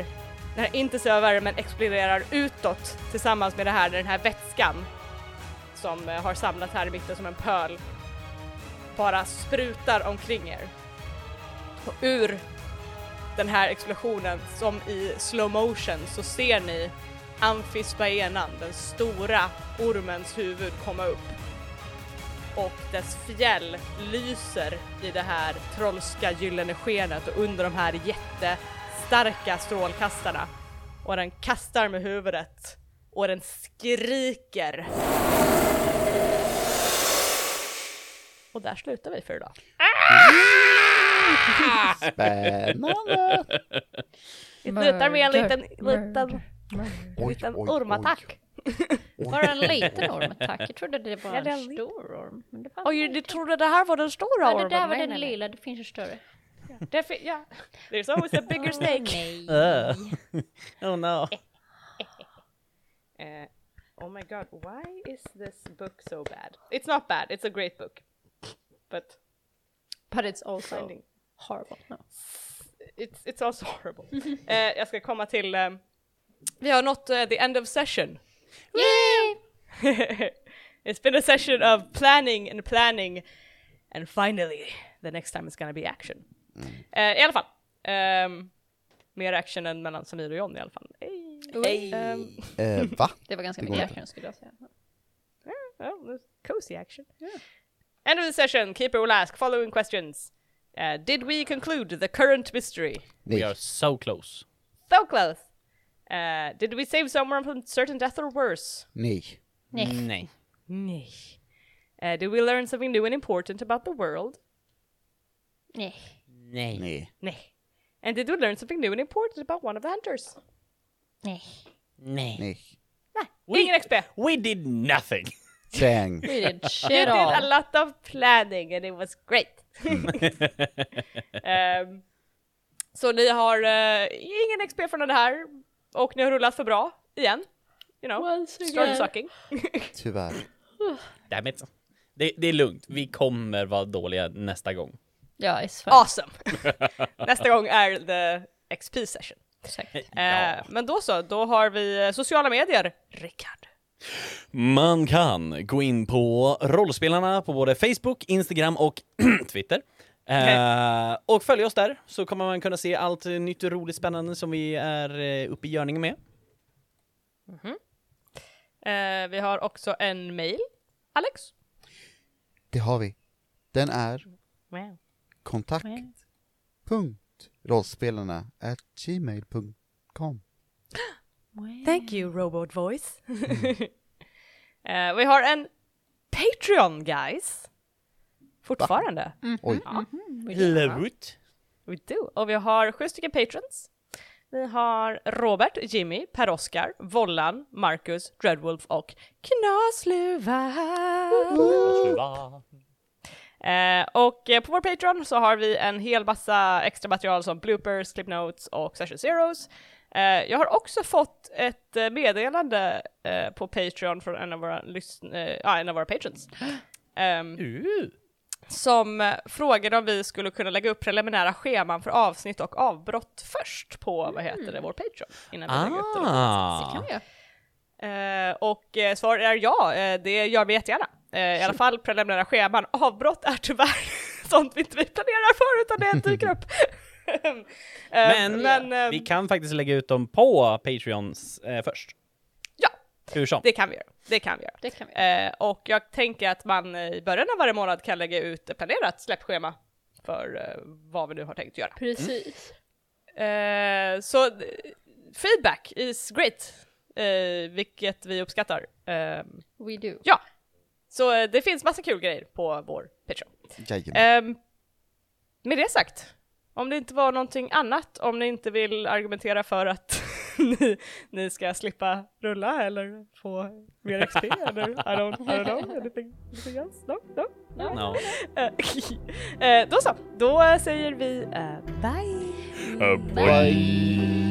den här intensiva värmen exploderar utåt tillsammans med det här, den här vätskan som eh, har samlats här i mitten som en pöl bara sprutar omkring er. Och ur den här explosionen, som i slow motion, så ser ni amfisbaenan, den stora ormens huvud, komma upp. Och dess fjäll lyser i det här trollska gyllene skenet och under de här jättestarka strålkastarna. Och den kastar med huvudet och den skriker. Och där slutar vi för idag. Ah! Spännande! Det lutar med en liten, liten, Oj, liten oj, ormattack. Bara en liten orm, tack. Jag trodde det var Ja, en en stor orm. Men det Oj, du trodde det här var den stora Ja, ormen? det där var Nej, den nej, lilla, det finns en större. Det fi- ja. There's always a bigger snake. Uh. (laughs) Oh no. Uh, oh my god, why is this book so bad? It's not bad, it's a great book. But But it's also finding horrible. No. it's, it's also horrible. (laughs) Eh, jag ska komma till, eh, vi har nått eh, the end of session. Yay! (laughs) it's been a session of planning and planning and finally the next time it's gonna be action. Eh, I alla fall, ehm, mer action än mellan Samir och John i alla fall. Hey. Hey. Ehm, Eh, va? (laughs) Det var ganska Det mycket inte. action skulle jag säga. well, there's cozy action. End of the session, Keeper will ask following questions. Uh, did we conclude the current mystery? We are so close. So close! Uh, did we save someone from certain death or worse? Nej. Nej. Nej. Nej. Uh, did we learn something new and important about the world? Nej. Nej. Nej. Nej. And did we learn something new and important about one of the hunters? Nej. Nej. Nej. Nej, ingen XP. We did nothing. Dang. We did shit You shit did a lot of planning and it was great. (laughs) Ehm, så ni har eh, ingen XP från det här och ni har rullat för bra igen. You know, again. sucking. (laughs) Tyvärr. Damn it. Det, det är lugnt. Vi kommer vara dåliga nästa gång. Ja, it's fun. Awesome! (laughs) Nästa gång är the XP session. Säkert. Eh, Men då så, då har vi eh, sociala medier. Rickard. Man kan gå in på rollspelarna på både Facebook, Instagram och (clears throat) Twitter. Eh, och följa oss där så kommer man kunna se allt nytt, roligt, spännande som vi är eh, uppe i görningen med. Eh, vi har också en mail. Alex? Det har vi. Den är Wow. kontakt. Punkt. Rollspelarna at gmail.com. (gasps) Thank you, Robot Voice. (laughs) Eh, vi har en Patreon, guys. Fortfarande. Oj. Lut. We do. Och vi har sju stycken patrons. Vi har Robert, Jimmy, Per-Oskar, Vollan, Marcus, Dreadwolf och Knasluva. Eh, och eh, på vår Patreon så har vi en hel massa extra material som bloopers, clip notes och session zeros. Eh, jag har också fått ett eh, meddelande eh, på Patreon från en av våra, eh, ja, en av våra patrons. Ehm, Uh. som frågade om vi skulle kunna lägga upp preliminära scheman för avsnitt och avbrott först på, vad heter det, vår Patreon. Innan vi lägger upp det. Kan Ah. vi göra. Eh, och eh, svar är ja, eh, det gör vi jättegärna. Eh, I alla fall preliminära scheman. Avbrott är tyvärr (laughs) sånt vi inte vi planerar för utan det dyker upp. (laughs) Men, men eh, vi kan faktiskt lägga ut dem på Patreons eh, först. Ja. Hur som. det kan vi göra. Det kan vi göra. Det kan vi göra. Eh, och jag tänker att man i början av varje månad kan lägga ut ett planerat släppschema för eh, vad vi nu har tänkt göra. Precis. Eh, så eh, feedback is great, eh, vilket vi uppskattar. Eh, We do. ja, så eh, det finns massa kul grejer på vår Patreon. Jajamän. Ehm, med det sagt, om det inte var någonting annat, om ni inte vill argumentera för att (laughs) ni, ni ska slippa rulla eller få mer XP eller I don't, I don't know, anything, anything else? No? No? no? No. Eh, då så, då säger vi eh, bye! Bye.